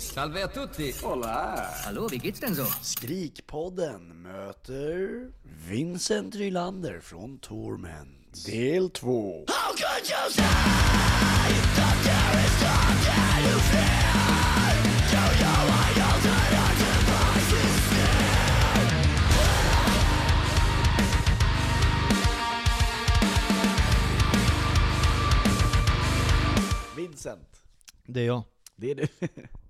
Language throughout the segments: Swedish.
Salve a tutti! Hola. Hallå, wie geht's denn so? Skrikpodden möter Vincent Rylander från Torment. Del 2. Vincent, Det är jag. det är du.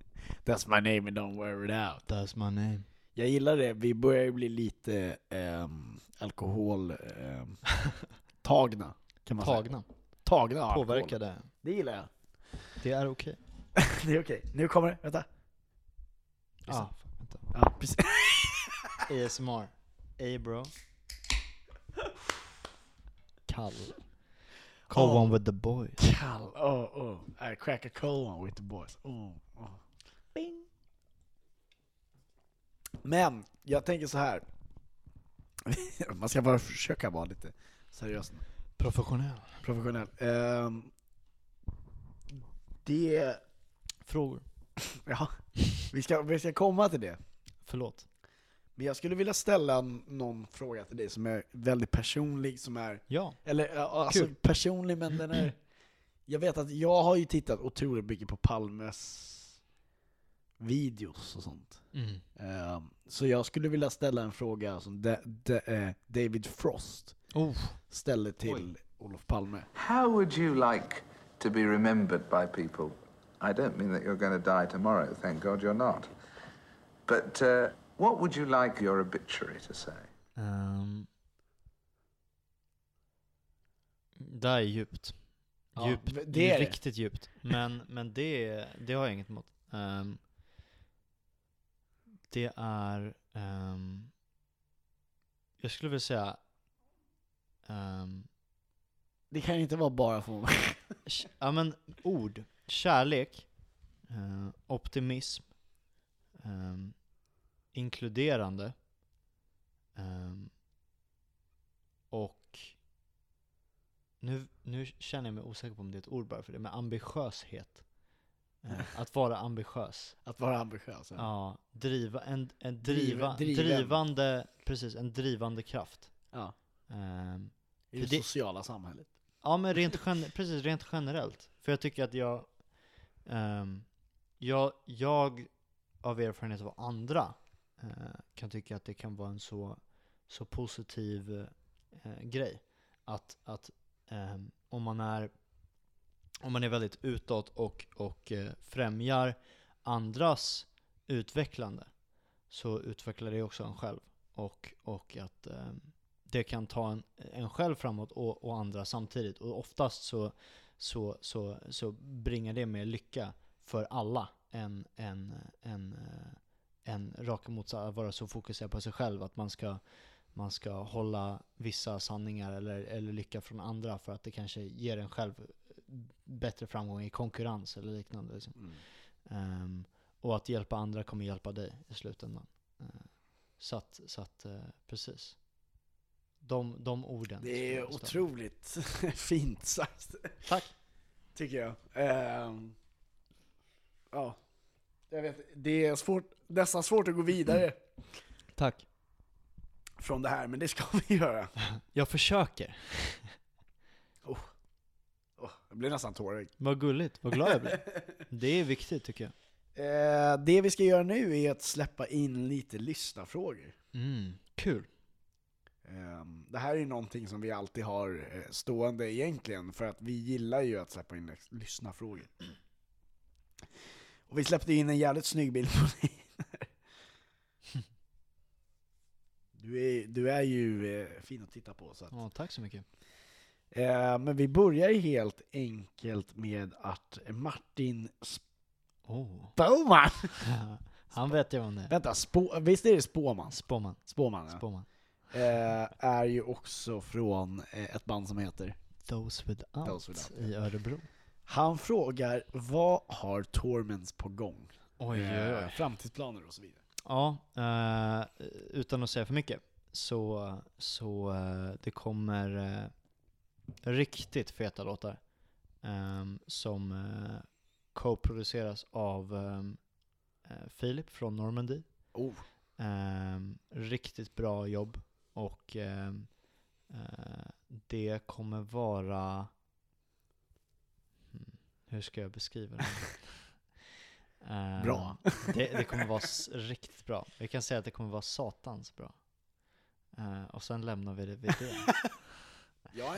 That's my name and don't wear it out. That's my name. Jag gillar det, vi börjar ju bli lite um, alkohol ehm, tagna kan man säga. Tagna. Tagna av alkohol. Påverkade. Det gillar jag. Det är okej. det är okej. Nu kommer det, vänta. Ah, fan, vänta. Ja, precis. ASMR. Ey bro. Kall. Call Oh. one with the boys. Kall, oh, oh. I crack a cold one with the boys. Oh, oh. Bing. Men, jag tänker så här. Man ska bara försöka vara lite seriös. Professionell. Professionell. Ehm, det, Frågor. ja, vi ska, vi ska komma till det. Förlåt. Men jag skulle vilja ställa någon fråga till dig som är väldigt personlig, som är, Ja. eller alltså Kul. personlig men den är, jag vet att jag har ju tittat otroligt mycket på Palmes videos och sånt. Mm. Ehm, så jag skulle vilja ställa en fråga som eh, David Frost Oh. ställde till Olof Palme. How would you like to be remembered by people? I don't mean that you're going to die tomorrow, thank God you're not. But uh, what would you like your obituary to say? Um. Det är djupt. Ja, djupt. det är det. Riktigt djupt. Men, men det, det har jag inget emot. Ehm, det är, ehm, jag skulle vilja säga, ehm, Det kan inte vara bara för Ja men ord, kärlek, eh, optimism, ehm, inkluderande och nu, nu känner jag mig osäker på om det är ett ord bara för det, men ambitiöshet. Eh, att vara ambitiös. att vara ambitiös. Ja. Ja, driva, en, en Driv- driva, driven. drivande, precis, en drivande kraft. Ja. Ehm, I det, det- sociala samhället. Ja men rent, precis, rent generellt. För jag tycker att jag, ehm, jag, jag av erfarenhet av andra eh, kan tycka att det kan vara en så, så positiv eh, grej. Att, att ehm, om man är om man är väldigt utåt och, och eh, främjar andras utvecklande så utvecklar det också en själv. Och, och att eh, det kan ta en, en själv framåt och, och andra samtidigt. Och oftast så, så, så, så bringar det mer lycka för alla än, än, än, äh, än raka motsatsen, att vara så fokuserad på sig själv att man ska, man ska hålla vissa sanningar eller, eller lycka från andra för att det kanske ger en själv bättre framgång i konkurrens eller liknande. Liksom. Mm. Ehm, och att hjälpa andra kommer hjälpa dig i slutändan. Uh, så att, så att eh, precis. De, de orden. Det är otroligt fint sagt. Tack. Tycker jag. Ehm, ja. Jag vet, det är svårt, nästan svårt att gå vidare Tack. från det här, men det ska vi göra. Jag försöker. Jag blir nästan tårögd. Vad gulligt, vad glad jag blir. Det är viktigt tycker jag. Eh, det vi ska göra nu är att släppa in lite lyssnarfrågor. Mm, kul. Ehm, Det här är någonting som vi alltid har eh, stående egentligen, för att vi gillar ju att släppa in lyssnarfrågor. Och vi släppte in en jävligt snygg bild på dig. Du är, du är ju eh, fin att titta på. Så att. Ja, tack så mycket. Eh, men vi börjar ju helt enkelt med att Martin Oh. Spåman, Han vet jag om det är. vänta, Spå, visst är det Spåman? Spåman. Spåman ja. Spåman. eh, är ju också från eh, ett band som heter Those without, Those Without, i Örebro. Han frågar, vad har Torments på gång? Oj, oj, oj. framtidsplaner och så vidare. Ja, eh, utan att säga för mycket. Så, så eh, det kommer riktigt feta låtar. ehm, som eh, co-produceras av ehm, eh, Filip från Normandy. Oh. Ehm, riktigt bra jobb och ehm, eh, det kommer vara... Hmm, hur ska jag beskriva det? Bra. det, det kommer vara riktigt bra. Vi kan säga att det kommer vara satans bra. Och sen lämnar vi det vid det.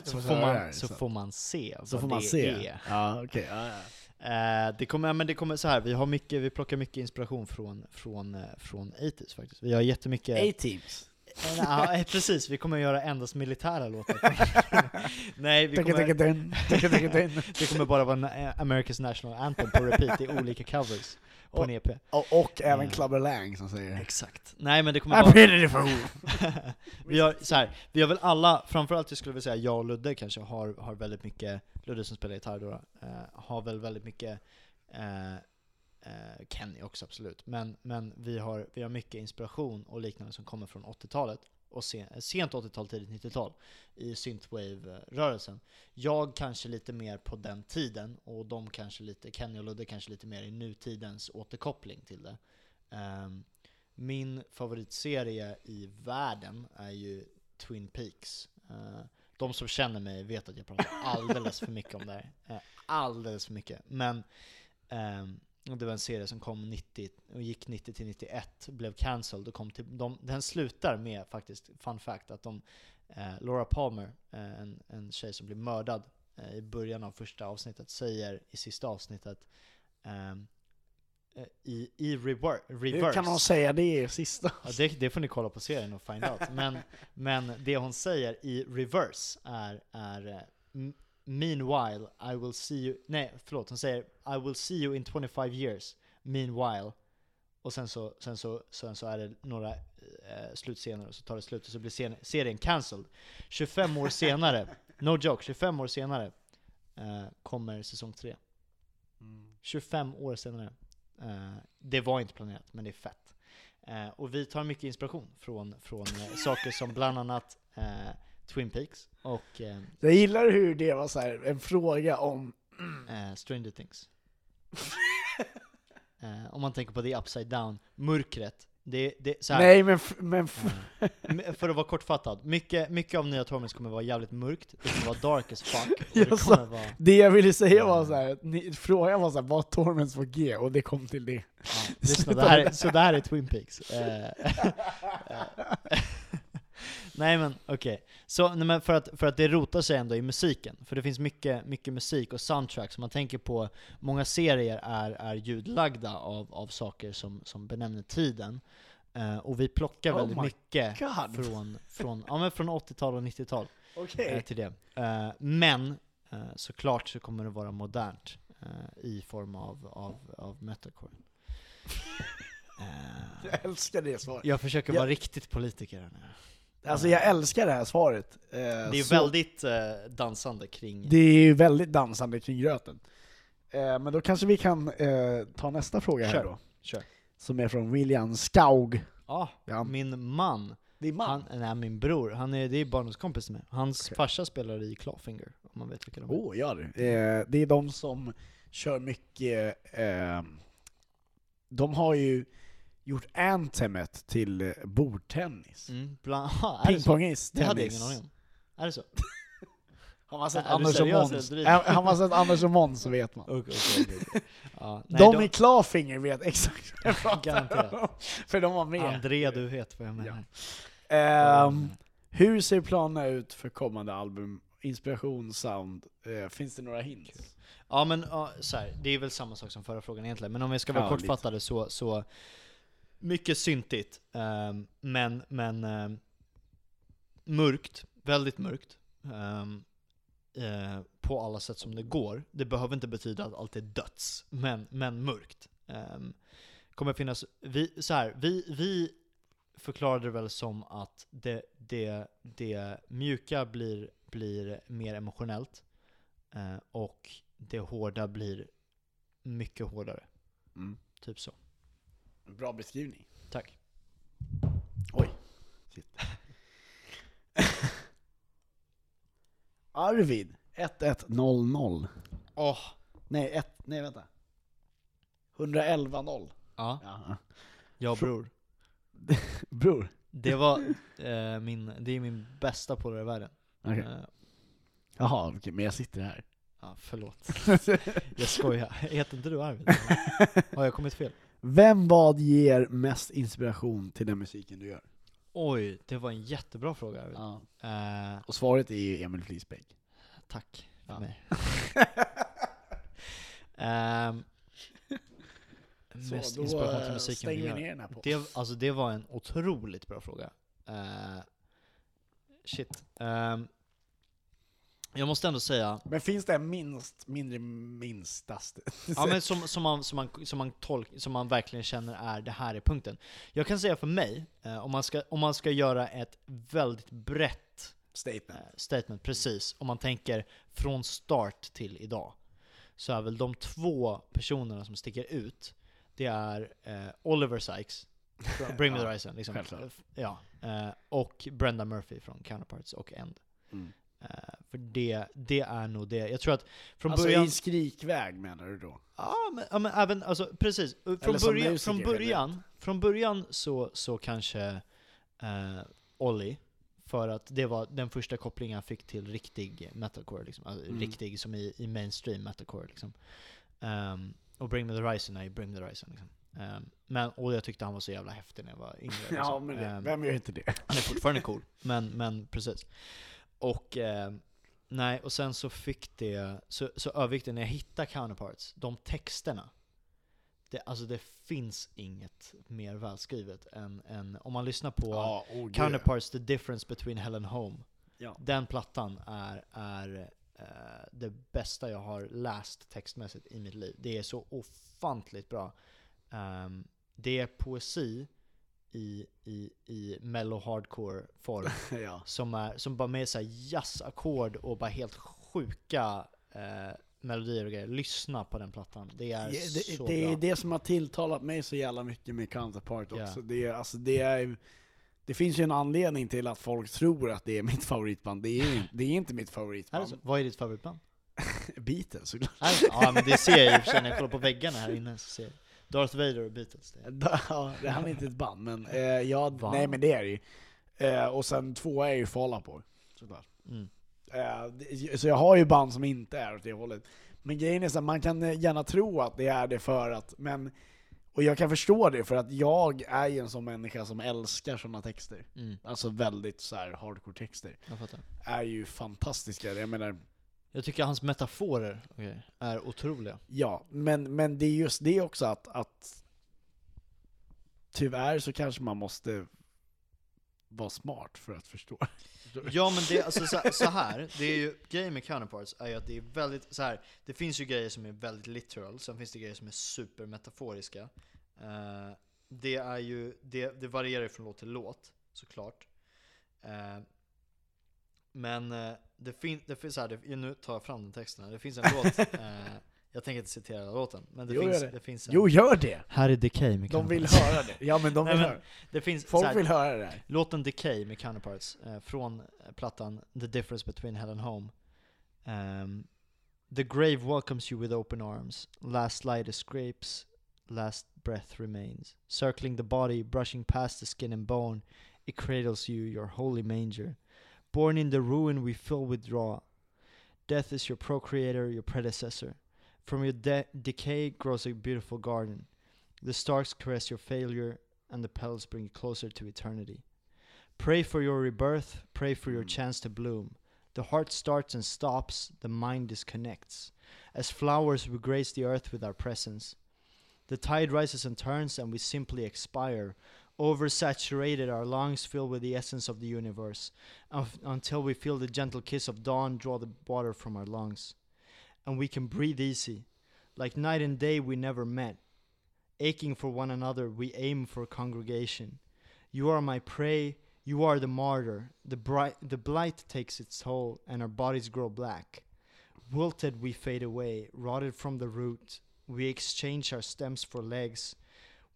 Så, får man, här, så får man se så vad får man det se. är. Ja, okej. Ja, ja. Eh, det kommer, men det kommer så här. vi har mycket, vi plockar mycket inspiration från, från, eh, från 80s faktiskt. Vi har jättemycket... A-teams. Ja, eh, precis, vi kommer göra endast militära låtar. Nej, vi kommer, det kommer bara vara eh, America's National Anthem på repeat i olika covers på en EP. Och, och även Mm. Clubber Lang som säger Exakt. Nej men det kommer vara... pretty fool. vi, har, så här, vi har väl alla, framförallt jag skulle vilja säga jag och Ludde kanske har, har väldigt mycket, Ludde som spelar gitarr då, eh, har väl väldigt mycket eh, eh, Kenny också absolut, men, men vi, har, vi har mycket inspiration och liknande som kommer från 80-talet och sen, sent 80-tal, tidigt 90-tal i synthwave-rörelsen. Jag kanske lite mer på den tiden och de kanske lite, Kenny och Ludde kanske lite mer i nutidens återkoppling till det. Ehm, min favoritserie i världen är ju Twin Peaks. Eh, de som känner mig vet att jag pratar alldeles för mycket om det här. Eh, alldeles för mycket. Men ehm, det var en serie som kom 90 och gick 90 till 91, blev cancelled och kom till, de, den slutar med faktiskt, fun fact, att de, eh, Laura Palmer, eh, en, en tjej som blir mördad eh, i början av första avsnittet, säger i sista avsnittet ehm, eh, i, i rever- reverse Hur kan hon säga det i sista? Ja, det, det får ni kolla på serien och find out. Men, men det hon säger i reverse är, är eh, "M- Meanwhile, I will see you... Nej, förlåt. Hon säger I will see you in 25 years. Meanwhile. Och sen så, sen så, sen så är det några eh, slutscener och så tar det slut och så blir serien, serien cancelled. 25 år senare, no joke, 25 år senare eh, kommer säsong 3. 25 år senare. Eh, det var inte planerat, men det är fett. Eh, och vi tar mycket inspiration från, från eh, saker som bland annat eh, Twin Peaks och eh, Jag gillar hur det var så här, en fråga om... eh, Stranger Things. eh, om man tänker på det upside down, mörkret. Det, det, så här, Nej men, men eh, för att vara kortfattad, mycket, mycket av nya Torments kommer vara jävligt mörkt, det kommer vara dark as fuck, och det Jag sa- vara... det jag ville säga var så här, ni, frågan var så här, vad Torments får G? Och det kom till det. Ja, lyssna, det här, är- så det här är Twin Peaks. Nej men okej. Så nej, men för, att, för att det rotar sig ändå i musiken. För det finns mycket, mycket musik och soundtracks. Man tänker på, många serier är, är ljudlagda av, av saker som, som benämner tiden. Eh, och vi plockar Oh väldigt my mycket God. från, från, ja, men från 80-tal och 90-tal Okej. eh, till det. Eh, men såklart så kommer det vara modernt i form av, av, av metalcore. Jag älskar det svaret. jag försöker Ja. vara riktigt politiker här nu. Alltså jag älskar det här svaret. Eh, Det är så- väldigt eh, dansande kring... Det är ju väldigt dansande kring gröten. Eh, men då kanske vi kan eh, ta nästa fråga här Kör. då. Kör. Som är från William Skaug. Ja, Ja. min man, Det är man. han, nej min bror, han är, det är barndomskompis med Hans Okej. farsa spelar i Clawfinger, om man vet vilka de är. Åh, ja du. Eh, det är de som kör mycket... Eh, de har ju gjort anthemet till eh, bordtennis. Mm, bland, aha, är det? Pingpongis, hade jag tennis. ingen aning om. Är det så? Har man sett Anders och Måns, eller driver du? har man sett Anders och Måns så vet man. Okej, okej, okej. Ja, nej, de de- i Clawfinger vet exakt vad jag pratar om. För de var med. Andrea, du vet vad jag menar. Ehm, hur ser planerna ut för kommande album? Inspiration, sound? Eh, finns det några hints? Ja men ja, så här, det är väl samma sak som förra frågan egentligen, men om jag ska vara Ja, kortfattade så, så mycket syntigt, ehm, men, men ehm, mörkt, väldigt mörkt. ehm, eh, på alla sätt som det går. Det behöver inte betyda att allt är döds, men, men mörkt. Um, kommer finnas, vi, så här, vi, vi förklarade det väl som att det, det, det mjuka blir, blir mer emotionellt, eh, och det hårda blir mycket hårdare. Mm. Typ så. Bra beskrivning. Tack. Oj. Shit. Arvid, 1100. Åh, Nej, ett, nej vänta. 111 0. Ja, Ja. jag bror. Bror? Det var eh, min, det är min bästa polare i världen. Okej. Eh, Jaha, okej, men jag sitter här. ja, förlåt. Jag skojar. Heter inte du Arvid? Har jag kommit fel? Vem vad ger mest inspiration till den musiken du gör? Oj, det var en jättebra fråga. Ja. Eh, Och svaret är ju Emil Flisbäck. tack för Ja. mig. Ehm, mest inspiration till musiken vi vi gör. ner. Det, alltså det var en otroligt bra fråga. Eh, shit. Ehm, jag måste ändå säga, Men finns det en minst, mindre minstaste? ja, men som, som, man, som, man, som, man tolk, som man verkligen känner är det här är punkten. Jag kan säga för mig, eh, om, man ska, om man ska göra ett väldigt brett Statement. eh, statement, precis, om man tänker från start till idag, så är väl de två personerna som sticker ut, det är eh, Oliver Sykes, Bring Me The Horizon, liksom, ja, eh, och Brenda Murphy från Counterparts och End. Mm. Eh, för det, det är nog det. Jag tror att från alltså början... i skrikväg menar du då? Ja men, ja, men även, alltså precis. Från Eller början, musiker från början, från början så, så kanske eh, Ollie, för att det var den första kopplingen jag fick till riktig metalcore, liksom. alltså, Mm. riktig som i, i mainstream metalcore. Liksom. Ehm, och Bring Me The Horizon är Bring Me The Horizon. Liksom. Ehm, men, och jag tyckte han var så jävla häftig när jag var yngre. Liksom. Ja men det, Ehm, vem gör inte det? han är fortfarande cool, men, men precis. Och, eh, nej, och sen så fick det, så, så övergick det när jag hittade counterparts, de texterna. Det, alltså det finns inget mer välskrivet än, än om man lyssnar på Ja, oh. Counterparts, The Difference Between Hell and Home. Ja. Den plattan är, är eh, det bästa jag har läst textmässigt i mitt liv. Det är så ofantligt bra. Ehm, det är poesi i, i, i mellow hardcore form ja. som, är, som bara med jazzackord och bara helt sjuka eh, melodier och grejer. Lyssna på den plattan. Det är Det, så det, det är bra. det som har tilltalat mig så jävla mycket med Counterpart Ja. också. Det, är, alltså, det, är, det finns ju en anledning till att folk tror att det är mitt favoritband. Det är, det är inte mitt favoritband. så? Vad är ditt favoritband? Beatles såklart. Ja men det ser jag ju när jag kollar på väggarna här inne. Så ser jag. Darth Vader och Beatles. Ja, det här är inte ett band, men eh, ja, Va? nej men det är det ju. Eh, och sen tvåa är ju Fall Out Boy, såklart. Mm. Eh, så jag har ju band som inte är åt det hållet. Men grejen är så att man kan eh, gärna tro att det är det för att, men och jag kan förstå det för att jag är ju en sån människa som älskar såna texter. Mm, Alltså väldigt så här hardcore texter. jag fattar. Är ju fantastiska. Jag menar, Jag tycker hans metaforer grejer är otroliga. ja, men, men det är just det också att, att tyvärr så kanske man måste vara smart för att förstå. Ja men det, alltså så, så här, det är ju, grejen med counterparts är ju att det är väldigt, så här, det finns ju grejer som är väldigt literal, sen finns det grejer som är supermetaforiska. Uh, det är ju, det, det varierar ju från låt till låt, såklart. Eh, men eh, det, fin, det finns så här, det, nu tar jag fram den texten, det finns en låt, eh, jag tänker inte citera låten, men det Jo, finns, gör det. det finns en, Jo, gör det! Här är Decay med De vill höra det. Ja men de Nej, vill men höra. Det finns så Folk här, vill höra det här. Låten Decay med Counterparts eh, från eh, plattan The Difference Between Hell and Home. Ehm, the grave welcomes you with open arms. Last light escapes, last breath remains. Circling the body, brushing past the skin and bone, it cradles you, your holy manger. Born in the ruin we fill with draw. Death is your procreator, your predecessor. From your de- decay grows a beautiful garden. The stars caress your failure, and the petals bring you closer to eternity. Pray for your rebirth, pray for your Mm. chance to bloom. The heart starts and stops, the mind disconnects. As flowers, we grace the earth with our presence. The tide rises and turns, and we simply expire. Oversaturated, our lungs filled with the essence of the universe, unf- until we feel the gentle kiss of dawn draw the water from our lungs. And we can breathe easy. Like night and day, we never met. Aching for one another, we aim for congregation. You are my prey, you are the martyr. The, bright, the blight takes its toll, and our bodies grow black. Wilted, we fade away, rotted from the root. We exchange our stems for legs.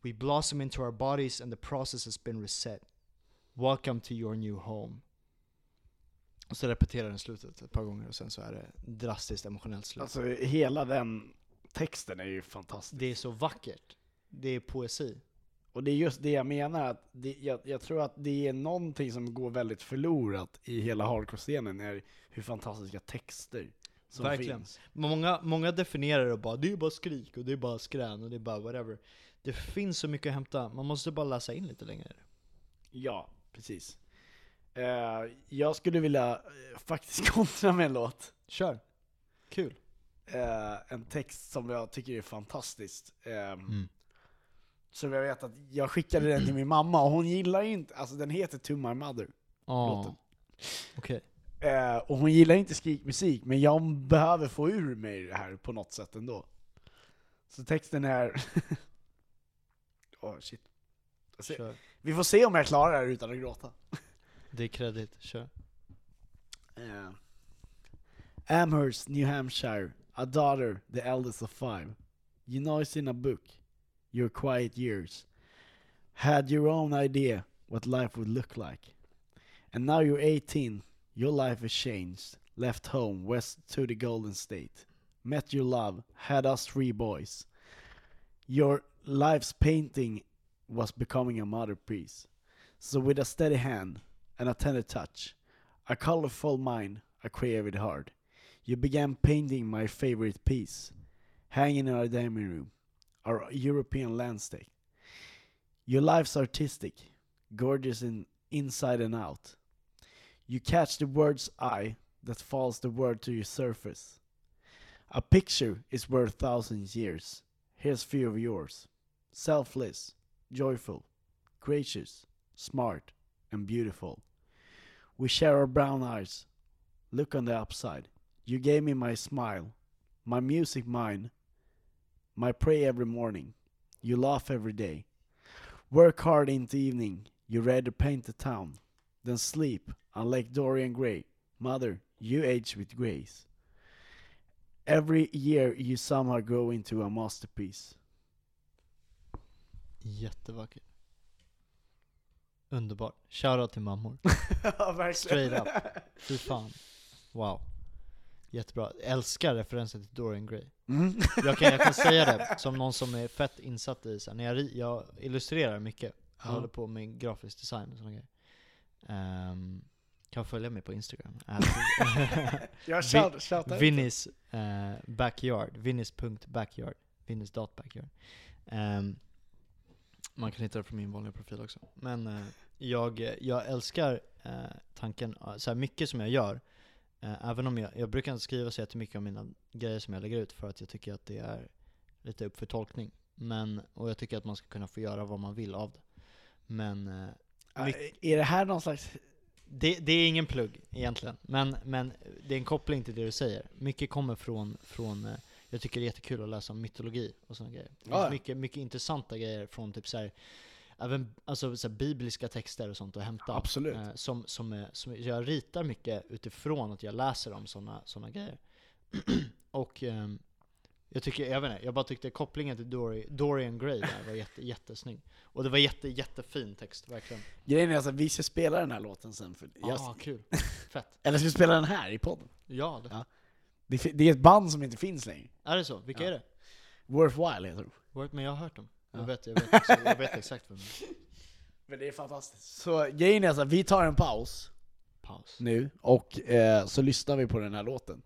We blossom into our bodies, and the process has been reset. Welcome to your new home. Och så repeterar den slutet ett par gånger och sen så är det drastiskt emotionellt slut. Alltså hela den texten är ju fantastisk. det är så vackert. det är poesi. Och det är just det jag menar, att det, jag, jag tror att det är någonting som går väldigt förlorat i hela hardcore-scenen, är hur fantastiska texter som Verkligen. finns. Många, många definierar det bara, det är bara skrik och det är bara skrän och det är bara whatever. Det finns så mycket att hämta, man måste bara läsa in lite längre. Ja, precis. Eh, jag skulle vilja eh, faktiskt kontra med en låt. Kör! Kul! Eh, en text som jag tycker är fantastisk. Eh, Mm. Som jag vet att jag skickade den till min mamma och hon gillar inte, alltså den heter To My Mother. Låten. Okej. Eh, och hon gillar inte skrikmusik, men jag behöver få ur mig det här på något sätt ändå. Så texten är... Åh shit. Kör. Vi får se om jag klarar det här utan att gråta. Det är kredit, kör. Uh, Amherst, New Hampshire, a daughter, the eldest of five. You know it's in a book, your quiet years. Had your own idea what life would look like. And now you're 18, your life has changed. Left home, west to the Golden State. Met your love, had us three boys. Your life's painting was becoming a masterpiece. So with a steady hand and a tender touch, a colorful mind, a creative heart. You began painting my favorite piece, hanging in our dining room, our European landscape. Your life's artistic, gorgeous in inside and out. You catch the word's eye that falls the word to your surface. A picture is worth thousands years. Here's few of yours. Selfless, joyful, gracious, smart, and beautiful. We share our brown eyes. Look on the upside. You gave me my smile, my music mine, my pray every morning. You laugh every day. Work hard into evening. You to paint the town. Then sleep on Lake Dorian Gray. Mother, you age with grace. Every year you somehow grow into a masterpiece. Jättevacker. Underbart. Shoutout till mammor. ja, verkligen. Straight up. Fy fan. Wow. Jättebra. Älskar referensen till Dorian Gray. Mm. Jag kan, jag kan säga det som någon som är fett insatt i så här, när jag, jag illustrerar mycket. Jag Ja. håller på med grafisk design och sådana grejer. Ehm, kan följa mig på Instagram. Jag shout, shoutar ut. Vinnis eh, backyard, vinnis.backyard, vinnis.backyard. Um, man kan hitta det på min vanliga profil också. Men eh, jag, jag älskar eh, tanken, eh, så här mycket som jag gör, eh, även om jag, jag brukar inte skriva så jättemycket om mina grejer som jag lägger ut för att jag tycker att det är lite upp för tolkning. Men, och jag tycker att man ska kunna få göra vad man vill av det. Men eh, Är det här någon slags... det, det är ingen plugg egentligen, men, men det är en koppling till det du säger. Mycket kommer från, från eh, jag tycker det är jättekul att läsa om mytologi och sådana grejer. Det finns mycket, mycket intressanta grejer från typ så här, även alltså så här, bibliska texter och sånt att hämta. Absolut. Eh, som, som, är, som, jag ritar mycket utifrån att jag läser om sådana såna grejer. och ehm, jag tycker, jag vet inte, jag bara tyckte kopplingen till Dori, Dorian Gray där var jätte, jättesnygg. Och det var jätte, jättefin text, verkligen. Grejen är alltså vi ska spela den här låten sen. För Ja, jag, ah, kul. Fett. Eller ska vi spela den här i podden? Ja, det, Ja. Det, det är ett band som inte finns längre. Är det så? Vilka Ja. är det? Worthwhile heter de. Word, men jag har hört dem. Jag, Ja. vet, jag, vet, jag vet exakt vad de är. Men det är fantastiskt. Så grejen är alltså att vi tar en paus Paus. nu, och eh, så lyssnar vi på den här låten.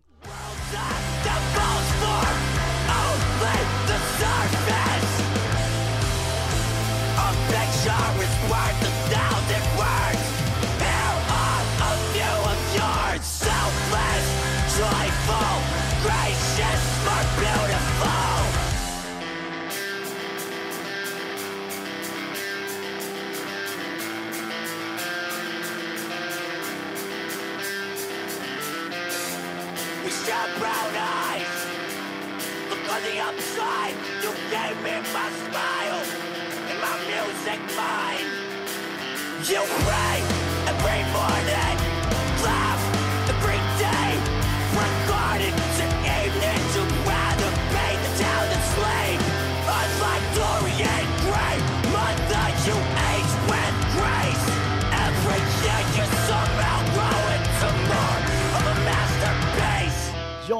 The your brown eyes Look on the upside You gave me my smile And my music mine. You pray every morning every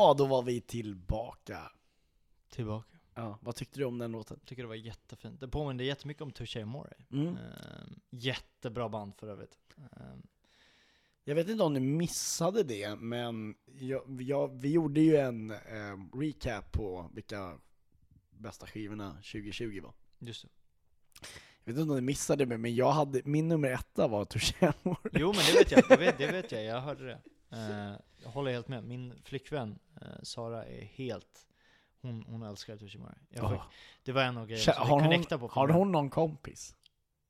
Ja, då var vi tillbaka. Tillbaka. Ja, vad tyckte du om den låten? Tycker det var jättefint. Det påminner jättemycket om Touché Amore. Mm. Ehm, jättebra band för övrigt. Ehm, Jag vet inte om ni missade det, men jag, jag, vi gjorde ju en eh, recap på vilka bästa skivorna 2020 var. just det. Jag vet inte om ni missade det, men jag hade, min nummer etta var Touché. Jo men det vet jag, det vet, det vet jag, jag hörde det. Eh, jag håller helt med. Min flickvän Sara är helt, hon, hon älskar fick, Ja. Det var en av grejerna som vi connectade på. har hon någon kompis?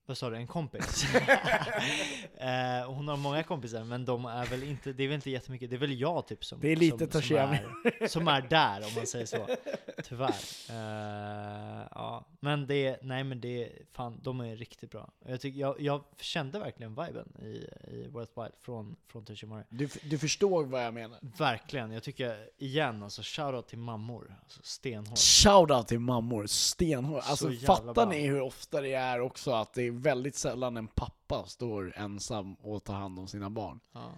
Vad sa du? En kompis? eh, hon har många kompisar, men de är väl inte, det är väl inte jättemycket, det är väl jag typ som, Det är lite som, som, är, som är där om man säger så. Tyvärr. Eh, ja. Men det, nej men det, fan, de är riktigt bra. Jag, tycker, jag, jag kände verkligen viben i, i Worthwhile från, från Amore. Du, du förstår vad jag menar? Verkligen, jag tycker igen alltså shoutout till mammor, alltså stenhårt. Shoutout till mammor, stenhårt. Så Alltså fattar bra. ni hur ofta det är också att det är väldigt sällan en pappa står ensam och tar hand om sina barn. Ja.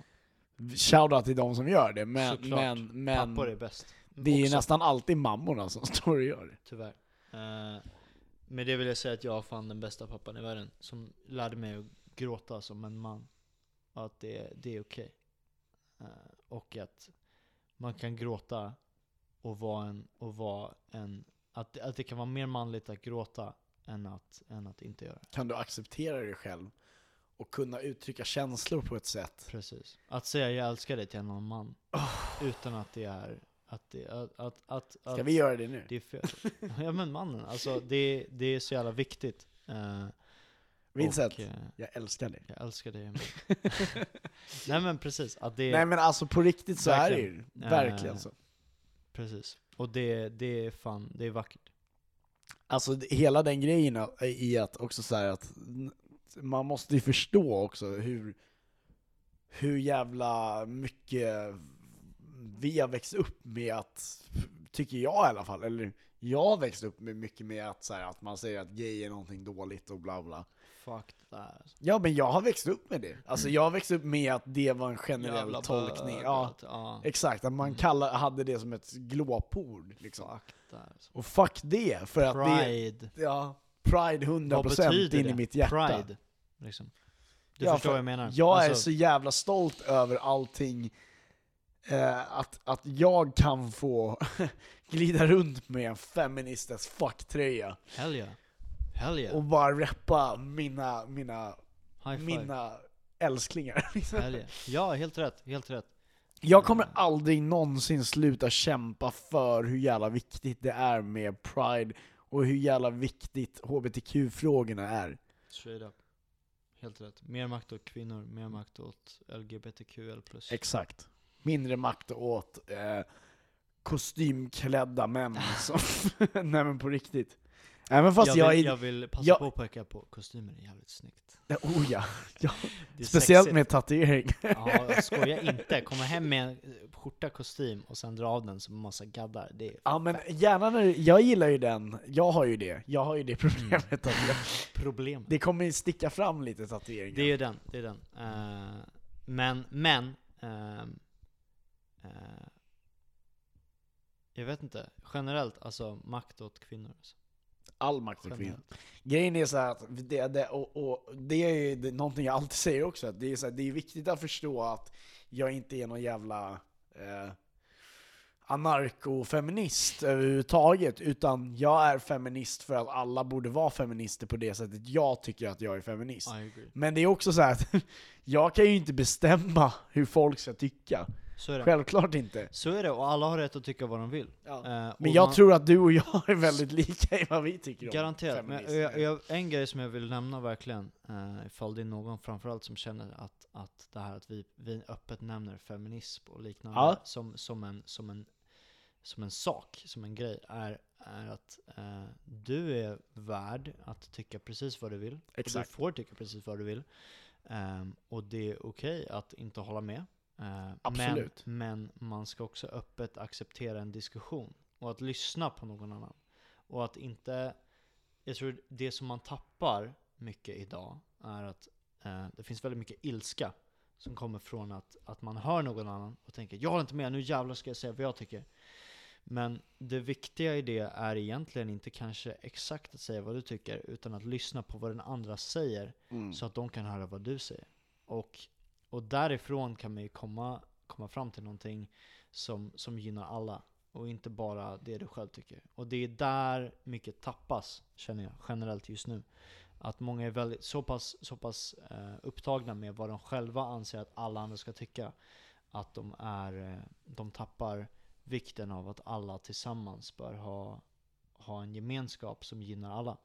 Shoutout till de som gör det, men, Såklart. men, men Pappor är bäst. det är ju Också, nästan alltid mammorna som står och gör det. Tyvärr. Eh, med det vill jag säga att jag fann den bästa pappan i världen, som lärde mig att gråta som en man. Och att det, det är okej. Eh, och att man kan gråta och vara en, och vara en att, att det kan vara mer manligt att gråta än att, än att inte göra. Kan du acceptera dig själv och kunna uttrycka känslor på ett sätt? Precis. Att säga jag älskar dig till en annan man, utan att det är att det, att, att, att, Ska att vi göra det nu? det är fel. ja men mannen, alltså det, det är så jävla viktigt. Eh, Vincent, och, eh, jag älskar dig. jag älskar dig. Nej men precis, att det Nej men alltså på riktigt så är det ju. Verkligen. Eh, så. Precis. Och det, det är fan, det är vackert. Alltså hela den grejen i att också så att man måste ju förstå också hur, hur jävla mycket vi har växt upp med att, tycker jag i alla fall, eller jag har växt upp med mycket med att, så här, att man säger att gay är någonting dåligt och bla bla. Fuck det där. Alltså. Ja men jag har växt upp med det. Alltså jag har växt upp med att det var en generell Jävla tolkning. Ja, ja. exakt. Att man Mm. kallar, hade det som ett glåpord liksom. Fuck det. Alltså. Och fuck det, för att det, Pride. ja, pride 100% in i mitt hjärta. Pride. Liksom. Du Ja, förstår för vad jag menar? Jag är Alltså, så jävla stolt över allting, eh, att, att jag kan få glida runt med en feministes fucktröja Hell yeah. Yeah. och bara reppa mina, mina, mina älsklingar. Yeah. Ja, helt rätt. Helt rätt. Jag kommer aldrig någonsin sluta kämpa för hur jävla viktigt det är med pride och hur jävla viktigt HBTQ-frågorna är. Straight up. Helt rätt. Mer makt åt kvinnor, mer makt åt LGBTQL+. Exakt. Mindre makt åt eh, kostymklädda män som... Nej men på riktigt. Även fast jag, jag, vill, är... jag vill passa jag- på att peka på kostymen är jävligt snyggt. Oh ja. ja. Speciellt sexigt. med tatuering. Ja, skoja inte. Komma hem med en eh, skjorta, kostym och sen dra av den som en massa gaddar. Det är ja men gärna när jag gillar ju den, jag har ju det. Jag har ju det problemet att jag, problem. det kommer ju sticka fram lite tatueringar. Det är ju den, det är den. Eh, men, men, ehm, eh, jag vet inte. Generellt, alltså makt åt kvinnor. Alltså. All makt åt kvinnor. Grejen är så att det, det, och, och det är ju det, någonting jag alltid säger också, att det är, så här, det är viktigt att förstå att jag inte är någon jävla eh, anarkofeminist överhuvudtaget, utan jag är feminist för att alla borde vara feminister på det sättet jag tycker att jag är feminist. Men det är också så här att jag kan ju inte bestämma hur folk ska tycka. Så är det. Självklart inte. Så är det, och alla har rätt att tycka vad de vill. Ja. Eh, Men jag man- tror att du och jag är väldigt lika i vad vi tycker om Garanterat. Men feminism. jag, jag, en grej som jag vill nämna verkligen, uh, ifall det är någon framförallt som känner att, att det här att vi, vi öppet nämner feminism och liknande Ja. som, som, en, som, en, som en sak, som en grej, är, är att eh, du är värd att tycka precis vad du vill. Och Exakt. du får tycka precis vad du vill. Ehm, och det är okej att inte hålla med. Eh, Absolut. Men, men man ska också öppet acceptera en diskussion och att lyssna på någon annan. Och att inte, jag tror det som man tappar mycket idag är att eh, det finns väldigt mycket ilska som kommer från att, att man hör någon annan och tänker jag håller inte med, nu jävlar ska jag säga vad jag tycker. Men det viktiga i det är egentligen inte kanske exakt att säga vad du tycker, utan att lyssna på vad den andra säger, Mm. så att de kan höra vad du säger. Och, och därifrån kan man ju komma, komma fram till någonting som, som gynnar alla, och inte bara det du själv tycker. Och det är där mycket tappas, känner jag, generellt just nu. Att många är väldigt, så pass, så pass eh, upptagna med vad de själva anser att alla andra ska tycka, att de, är, eh, de tappar vikten av att alla tillsammans bör ha, ha en gemenskap som gynnar alla.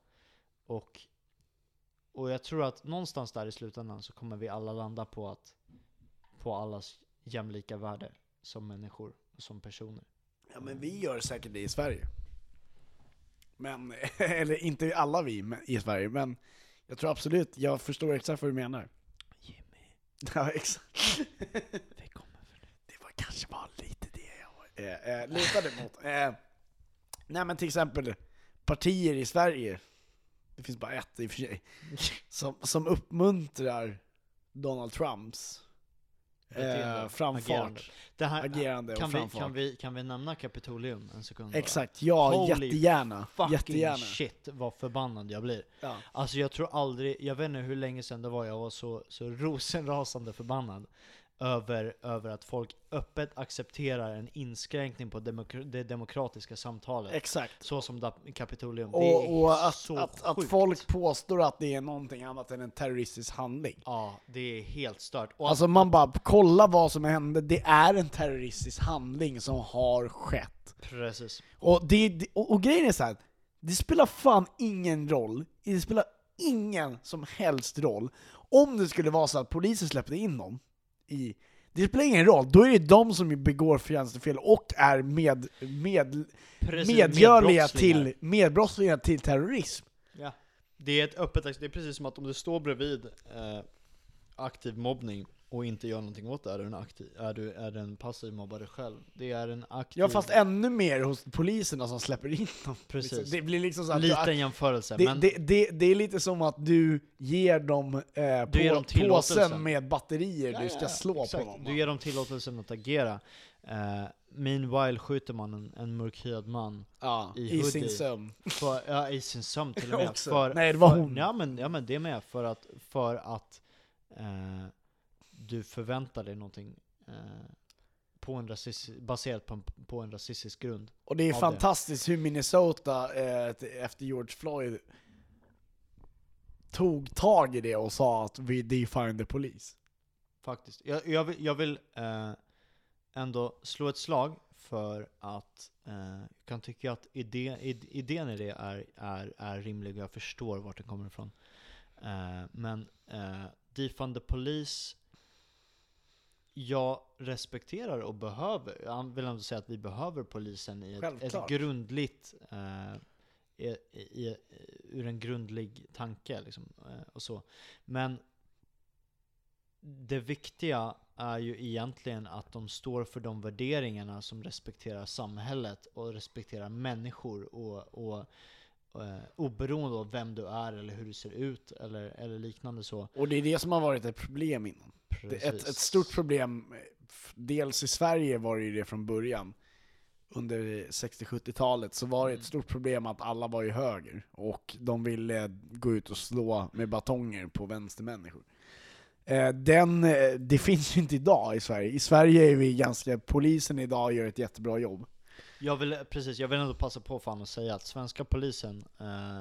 Och, och jag tror att någonstans där i slutändan så kommer vi alla landa på att på allas jämlika värde som människor och som personer. Ja men vi gör säkert det i Sverige. Men, eller inte alla vi i Sverige, men jag tror absolut, jag förstår exakt vad du menar. Jimmy, Ja exakt. vi kommer för det. Det var kanske bara lite det jag eh, eh, lutade mot. Eh, nej men till exempel partier i Sverige, det finns bara ett i och för sig, som, som uppmuntrar Donald Trumps eh, framfart, agerande. Det här, agerande kan, vi, kan, vi, kan vi nämna Kapitolium en sekund? Exakt, ja Holy jättegärna. Fucking jättegärna. shit vad förbannad jag blir. Ja. Alltså jag tror aldrig, jag vet inte hur länge sedan det var jag var så, så rosenrasande förbannad över, över att folk öppet accepterar en inskränkning på demok- det demokratiska samtalet. Exakt. så som Kapitolium. Och, och att, att, att folk påstår att det är någonting annat än en terroristisk handling. Ja, det är helt stört. Och Alltså man bara, kolla vad som hände, det är en terroristisk handling som har skett. precis. Och, det, det- och, och grejen är så här, det spelar fan ingen roll, det spelar ingen som helst roll om det skulle vara så att polisen släppte in dem i det spelar ingen roll, då är det de som begår tjänstefel och är med, med, Precis, medgörliga till, medbrottslingar till terrorism. Ja. Det är ett öppet, det är precis som att om du står bredvid eh, aktiv mobbning och inte gör någonting åt det, är du en, aktiv, är du, är du en passiv mobbare själv. Det är en aktiv... Ja fast ännu mer hos poliserna som släpper in dem. Precis. Liksom, Det blir liksom så att Liten du, jämförelse, det, men det, det, det är lite som att du ger dem, eh, Du ger på, dem påsen med batterier Ja, du ska ja, slå exakt. på dem. Du ger dem tillåtelsen att agera. Uh, meanwhile skjuter man en, en mörkhyad man ja, i i, sin sömn. för, ja, i sin sömn till och med. För, Nej, det var för, hon. Ja men, ja men det med, för att, för att eh, du förväntar dig någonting eh, på en rasistisk, baserat på en, på en rasistisk grund. Och det är av det. fantastiskt hur Minnesota eh, efter George Floyd tog tag i det och sa att vi define the police. Faktiskt. Jag, jag vill, jag vill eh, ändå slå ett slag för att eh, jag kan tycka att idé, id, idén i det är, är, är rimlig och jag förstår vart den kommer ifrån. Eh, men eh, defund the police jag respekterar och behöver, jag vill ändå säga att vi behöver polisen i ett, ett grundligt, eh, i, i, i, ur en grundlig tanke liksom, eh, och så. Men det viktiga är ju egentligen att de står för de värderingarna som respekterar samhället och respekterar människor och, och eh, oberoende av vem du är eller hur du ser ut eller, eller liknande så. Och det är det som har varit ett problem innan. Ett, ett stort problem, dels i Sverige var det ju det från början. Under 60-70-talet så var det ett stort problem att alla var ju höger och de ville gå ut och slå med batonger på vänstermänniskor. Eh, Den, eh, det finns ju inte idag i Sverige. I Sverige är vi ganska, polisen idag gör ett jättebra jobb. Jag vill, precis, jag vill ändå passa på fan att säga att svenska polisen eh,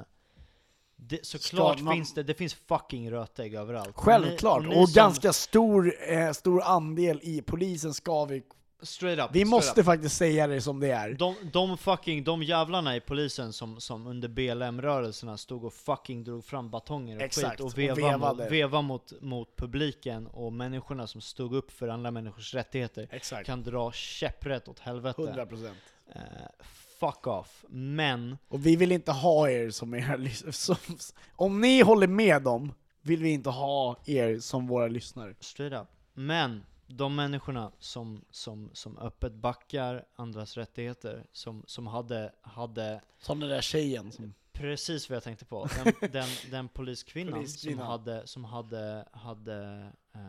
det, såklart man- finns det, det finns fucking rötägg överallt. Självklart, Och och, ni- och ni som- ganska stor, eh, stor andel i polisen ska vi... Straight up, Vi straight måste up. faktiskt säga det som det är. De, de fucking, de jävlarna i polisen som, som under BLM-rörelserna stod och fucking drog fram batonger och Exakt, skit och och veva, vevade. mot, veva mot, mot publiken och människorna som stod upp för andra människors rättigheter Exakt. kan dra käpprätt åt helvete. 100%. Eh, fuck off. Men, Och vi vill inte ha er som era lys- som, Om ni håller med dem, vill vi inte ha er som våra lyssnare. straight up. Men, de människorna som, som, som öppet backar andras rättigheter, som, som hade, hade Som den där tjejen som... Precis vad jag tänkte på. Den, den, den poliskvinnan, Poliskvinnan. som hade, som hade, hade v-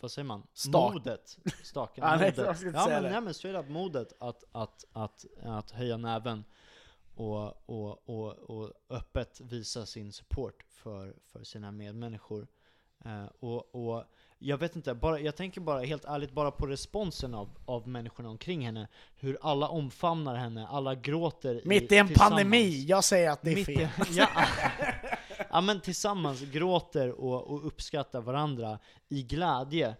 vad säger man? Stak. Modet. Staken. Ja, nej, modet. inte ja, men, det. nej, men straight up modet att, att, att, att höja näven och, och, och, och öppet visa sin support för, för sina medmänniskor. Eh, och, och jag vet inte, bara, jag tänker bara helt ärligt bara på responsen av, av människorna omkring henne. Hur alla omfamnar henne, alla gråter Mitt i en tillsammans. pandemi, jag säger att det är fel. i, ja. ja men tillsammans gråter och, och uppskattar varandra i glädje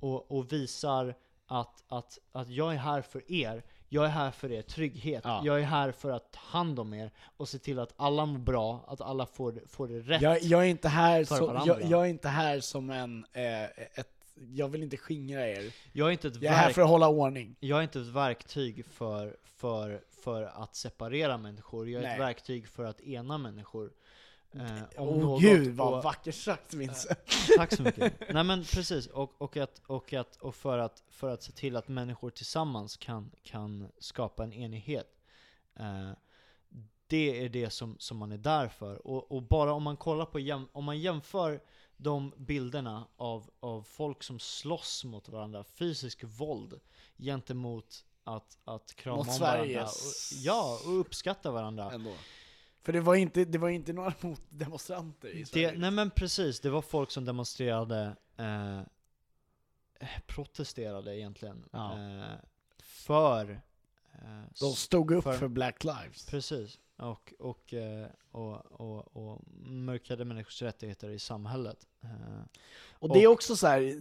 och, och visar att, att, att jag är här för er, jag är här för er trygghet, Ja. jag är här för att ta hand om er och se till att alla mår bra, att alla får, får det rätt. Jag, jag, är inte här för så, varandra. jag, jag är inte här som en, eh, ett, jag vill inte skingra er. jag, är inte ett Jag är här för att hålla ordning. jag är inte ett verktyg för, för, för att separera människor, jag är Nej. ett verktyg för att ena människor. Eh, något, gud vad vackert sagt Vince. Tack så mycket. Nej men precis, och, och, att, och, att, och för, att, för att se till att människor tillsammans kan, kan skapa en enighet. Eh, det är det som, som man är där för. Och, och bara om man kollar på, jäm, om man jämför de bilderna av, av folk som slåss mot varandra, fysisk våld, gentemot att, att krama Mot om Sveriges- varandra. Och, ja, och uppskatta varandra. Ändå. För det var inte, det var inte några motdemonstranter i Sverige. Det, nej men precis, det var folk som demonstrerade, eh, protesterade egentligen, Ja. eh, för, eh, De stod upp för- för, Black Lives. precis, och, och, eh, och, och, och mörkade människors rättigheter i samhället. Eh, Och det är också så här,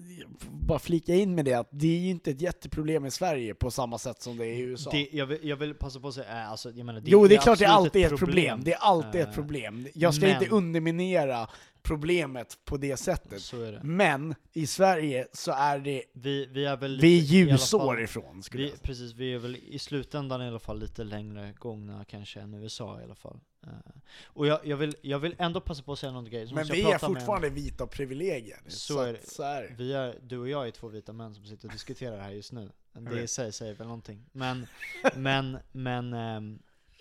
bara flika in med det, att det är ju inte ett jätteproblem i Sverige på samma sätt som det är i USA. det, jag, vill, jag vill passa på att säga, eh, alltså, jag menar, jo, det är klart det alltid är ett problem. Det är alltid Eh, ett problem. Jag ska men- inte underminera problemet på det sättet. Så är det. Men i Sverige så är det, Vi, vi är väl vi är ljusår fall- ifrån skulle Vi, jag säga. precis, vi är väl i slutändan i alla fall lite längre gångna kanske än USA i alla fall. Eh, och jag, jag, vill, jag vill ändå passa på att säga något grej. så Men vi är prata med fortfarande vita privilegier. Så är att- det. Så är det. Vi är, du och jag är två vita män som sitter och diskuterar här just nu. Det i sig säger väl någonting. Men, men, men, ehm,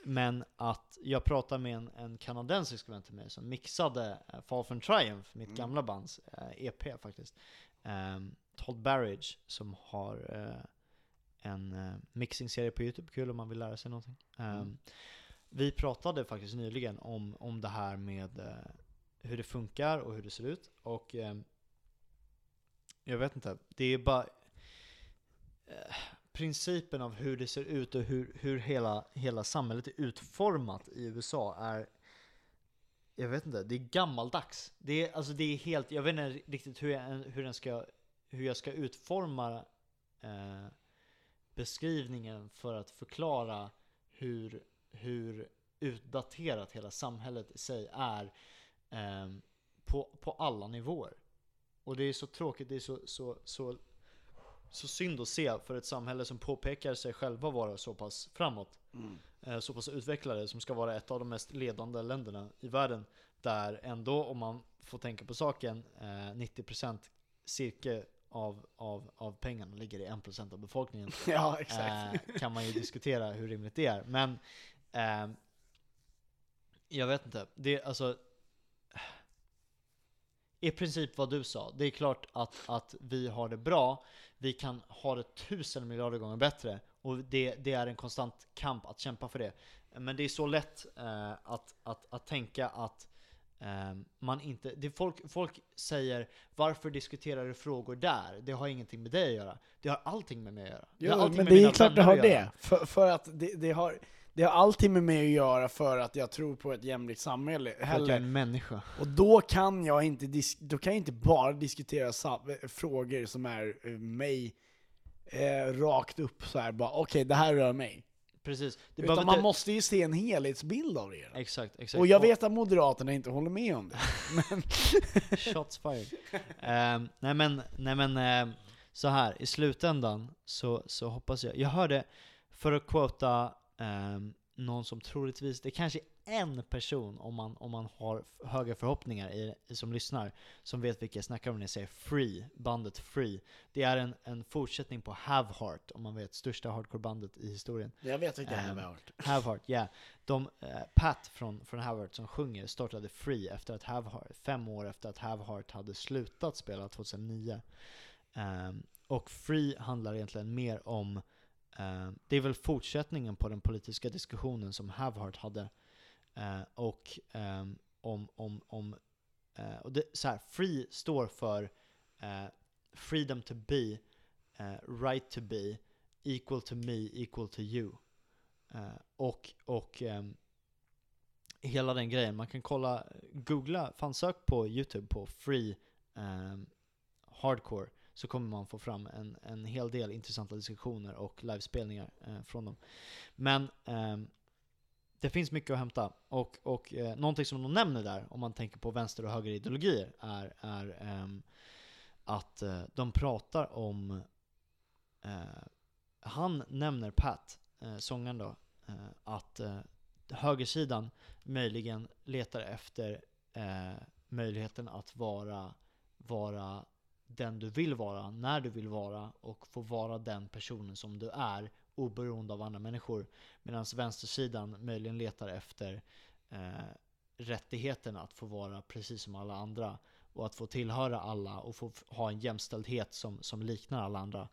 men att jag pratade med en, en kanadensisk vän till mig som mixade uh, Fall from Triumph, mitt Mm. gamla bands eh, EP faktiskt. Um, Todd Barrage som har eh, en uh, mixingserie på Youtube, kul om man vill lära sig någonting. Um, Mm. Vi pratade faktiskt nyligen om, om det här med hur det funkar och hur det ser ut. Och ehm, jag vet inte, det är bara principen av hur det ser ut och hur, hur hela, hela samhället är utformat i USA är jag vet inte, det är gammaldags. Det är, alltså det är helt, jag vet inte riktigt hur jag, hur den ska, hur jag ska utforma eh, beskrivningen för att förklara hur, hur utdaterat hela samhället i sig är eh, på, på alla nivåer. Och det är så tråkigt, det är så, så, så, så synd att se för ett samhälle som påpekar sig själva vara så pass framåt, eh, så pass utvecklade, som ska vara ett av de mest ledande länderna i världen, där ändå, om man får tänka på saken, eh, 90% cirka av, av, av pengarna ligger i 1% av befolkningen. Ja, exakt. Eh, kan man ju diskutera hur rimligt det är. Men eh, jag vet inte. Det är alltså i princip vad du sa. Det är klart att, att vi har det bra. Vi kan ha det tusen miljarder gånger bättre. Och det, det är en konstant kamp att kämpa för det. Men det är så lätt eh, att, att, att tänka att eh, man inte... Det folk, folk säger Varför diskuterar du frågor där? Det har ingenting med dig att göra. Det har allting med mig att göra. har Jo, men det är klart det har det. För, för att det, det, har, det har alltid med mig att göra för att jag tror på ett jämlikt samhälle. Heller. en människa. Och då kan jag inte, då kan jag inte bara diskutera frågor som är eh, mig eh, rakt upp så här bara okej det här rör mig. Precis. Det Utan man inte- måste ju se en helhetsbild av det. Exakt, exakt. Och jag vet att Moderaterna inte håller med om det. Men, Shots fired. Ehm, nej men, nej men ehm, så här i slutändan så, så hoppas jag, jag hörde, för att quota ehm, någon som troligtvis, det är kanske en person om man, om man har höga förhoppningar i, i, som lyssnar, som vet vilka jag snackar om när jag säger Free, bandet Free. Det är en, en fortsättning på Have Heart, om man vet, största hardcore-bandet i historien. jag vet vilka Ehm, jag har hört. Havehart, ja. De, eh, Pat från, från Havehart som sjunger startade Free efter att Havehart, fem år efter att Havehart hade slutat spela 2009. Ehm, och Free handlar egentligen mer om, ehm, Eh, det är väl fortsättningen på den politiska diskussionen som Havhart hade. Eh, och ehm, om, om, om eh, och det, så här, Free står för eh, freedom to be, eh, right to be, equal to me, equal to you. Eh, och och eh, hela den grejen, man kan kolla, googla, fan sök på youtube på free eh, hardcore så kommer man få fram en, en hel del intressanta diskussioner och livespelningar eh, från dem. Men ehm, det finns mycket att hämta. Och, och eh, någonting som de nämner där, om man tänker på vänster och högerideologier, är, är ehm, att eh, de pratar om eh, han nämner Pat, eh, sångaren då, eh, att eh, högersidan möjligen letar efter eh, möjligheten att vara, vara den du vill vara, när du vill vara och få vara den personen som du är oberoende av andra människor. Medan vänstersidan möjligen letar efter eh, rättigheten att få vara precis som alla andra och att få tillhöra alla och få ha en jämställdhet som, som liknar alla andra.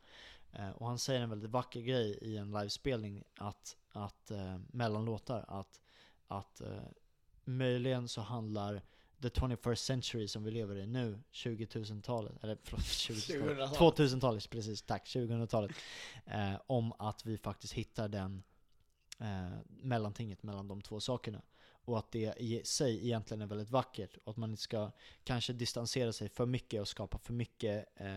Eh, och han säger en väldigt vacker grej i en livespelning att, att eh, mellan låtar att, att eh, möjligen så handlar the 21st century som vi lever i nu, 20 000-talet, eller förlåt, 2000-talet, 2000-talet. 2000-talet, precis, tack, 2000-talet, eh, om att vi faktiskt hittar den eh, mellantinget mellan de två sakerna. Och att det i sig egentligen är väldigt vackert och att man inte ska kanske distansera sig för mycket och skapa för mycket eh,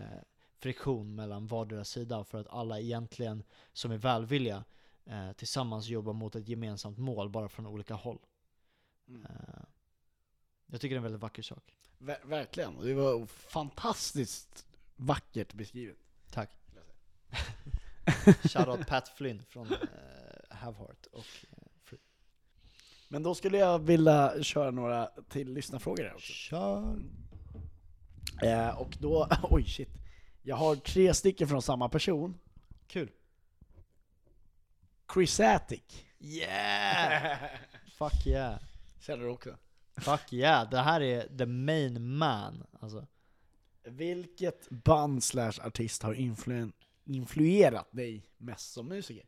friktion mellan vardera sida för att alla egentligen som är välvilliga eh, tillsammans jobbar mot ett gemensamt mål bara från olika håll. Mm. Eh, jag tycker det är en väldigt vacker sak. Ver- verkligen, det var fantastiskt vackert beskrivet. Tack. Shoutout Pat Flynn från eh, Havehart och eh, Free. Men då skulle jag vilja köra några till lyssnarfrågor här också. Kör! Eh, och då, oj shit. Jag har tre stycken från samma person. Kul! Chris Attic. Yeah! Fuck yeah! Känner du också? Fuck yeah! Det här är the main man. Alltså. Vilket band slash artist har influen- influerat dig mest som musiker?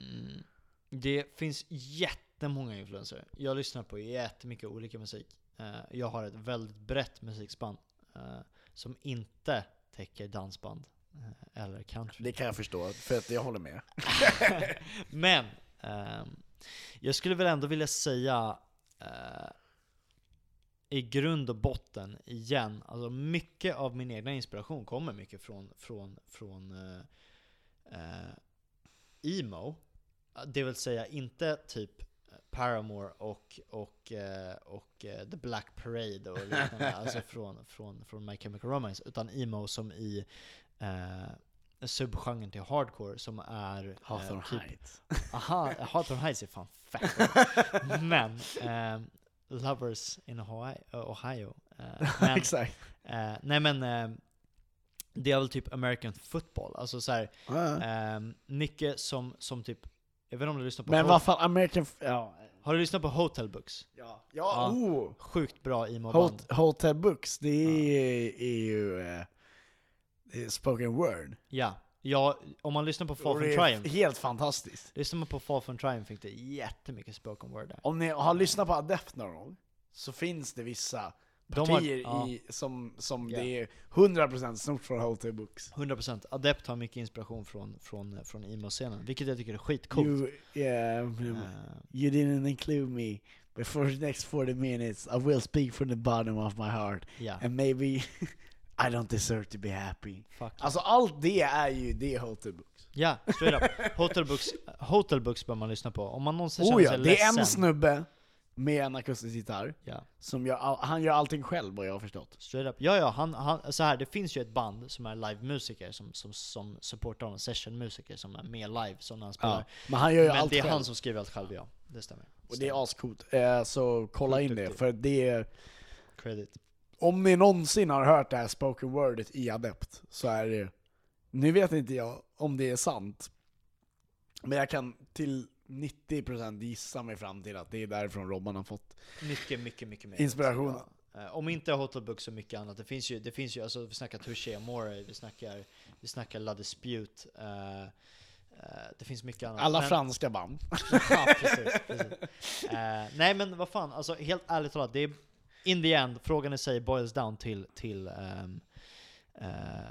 Mm. Det finns jättemånga influenser. Jag lyssnar på jättemycket olika musik. Eh, jag har ett väldigt brett musikspann eh, som inte täcker dansband eh, eller country. Det kan jag förstå, för att jag håller med. Men ehm, jag skulle väl ändå vilja säga i grund och botten igen, alltså mycket av min egna inspiration kommer mycket från, från, från eh, eh, emo. Det vill säga inte typ Paramore och, och, eh, och eh, The Black Parade och liknande, alltså från, från, från My Chemical Romance, utan emo som i eh, subgenren till hardcore som är eh, Hawthorne typ Heights. Aha, Hawthorne Heights är fan fett. Men, ehm, Lovers in Ohio, Ohio eh, men, Exakt. eh, nej men, eh, det är väl typ American football, alltså såhär, Ja. ehm, mycket som, som typ, jag vet inte om du lyssnar på Men vad fan, American... Ja. Har du lyssnat på Hotel Books? Ja, Ja. ja oh! Sjukt bra emo-band. Hot, Hotel Books, det är, är ju är spoken word. Ja. Ja, om man lyssnar på Och from Triumph, helt fantastiskt. lyssnar man på Fall from Triumph fick det jättemycket spoken word där. Om ni har lyssnat på Adept någon gång, så finns det vissa De har- partier ja. i, som, som Ja. det är 100% snort från Hotel Books. 100% Adept har mycket inspiration från, från, från emo-scenen, vilket jag tycker är skitcoolt. You, yeah, Eh, you didn't include me, but for the next 40 minutes I will speak from the bottom of my heart. ja, And maybe I don't deserve to be happy. fuck. Alltså allt det är ju det är Hotel Books. Ja, straight up. Hotel Books, Hotel Books bör man lyssna på. Om man någonsin känner Oh ja, sig det är en ledsen. snubbe med en akustisk gitarr, Ja, som gör all, han gör allting själv vad jag har förstått. straight up. Ja, ja, han, han, så här, det finns ju ett band som är live-musiker som, som, som supportar honom, session-musiker som är med live som när han spelar. Ja, men han gör ju Men allt det är själv. han som skriver allt själv, ja. Det stämmer. Och det är ascoolt. Eh, så kolla in det, för det är, Credit. Om ni någonsin har hört det här spoken wordet i Adept, så är det, nu vet inte jag om det är sant, men jag kan till 90% gissa mig fram till att det är därifrån Robban har fått Mycket, mycket, mycket mer. Inspiration. Eh, om inte Hotel Book så mycket annat. Det finns ju, det finns ju alltså vi snackar Touché Amore, vi snackar, vi snackar La Dispute. eh, eh, det finns mycket annat. Alla Men- franska band. ja, precis, precis. Eh, nej men vad fan, alltså helt ärligt talat, det är in the end, frågan i sig boils down till, till ehm, eh,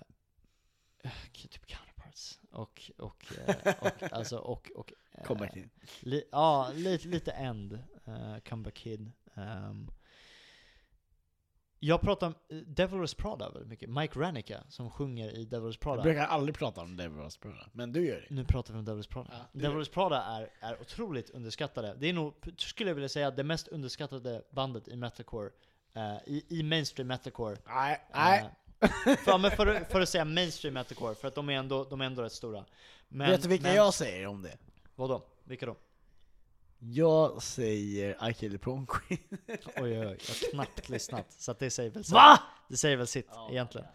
typ counterparts. Och, och, eh, och, alltså, och, och in. Li, ja, lite, lite end, uh, Comeback Kid. Ehm, jag pratar om eh, Devil Wears Prada väldigt mycket. Mike Ranica som sjunger i Devil Wears Jag Prada. brukar aldrig prata om Devil's Brother, men du gör det. Nu pratar vi om Devil Wears Prada. Ja, det Devil gör Wears Prada är, är otroligt underskattade. Det är nog, skulle jag vilja säga, det mest underskattade bandet i metalcore. eh, i, I mainstream metalcore. Nej, nej. Eh, för, men för, för att säga mainstream metalcore, för att de är ändå, de är ändå rätt stora. Men, Vet du vilka men, jag säger om det? Vadå? Vilka då? Jag säger I Kill the Prom Queen. Oj, oj, oj, jag har knappt lyssnat. Så att det säger väl sitt. VA? Det säger väl sitt, egentligen.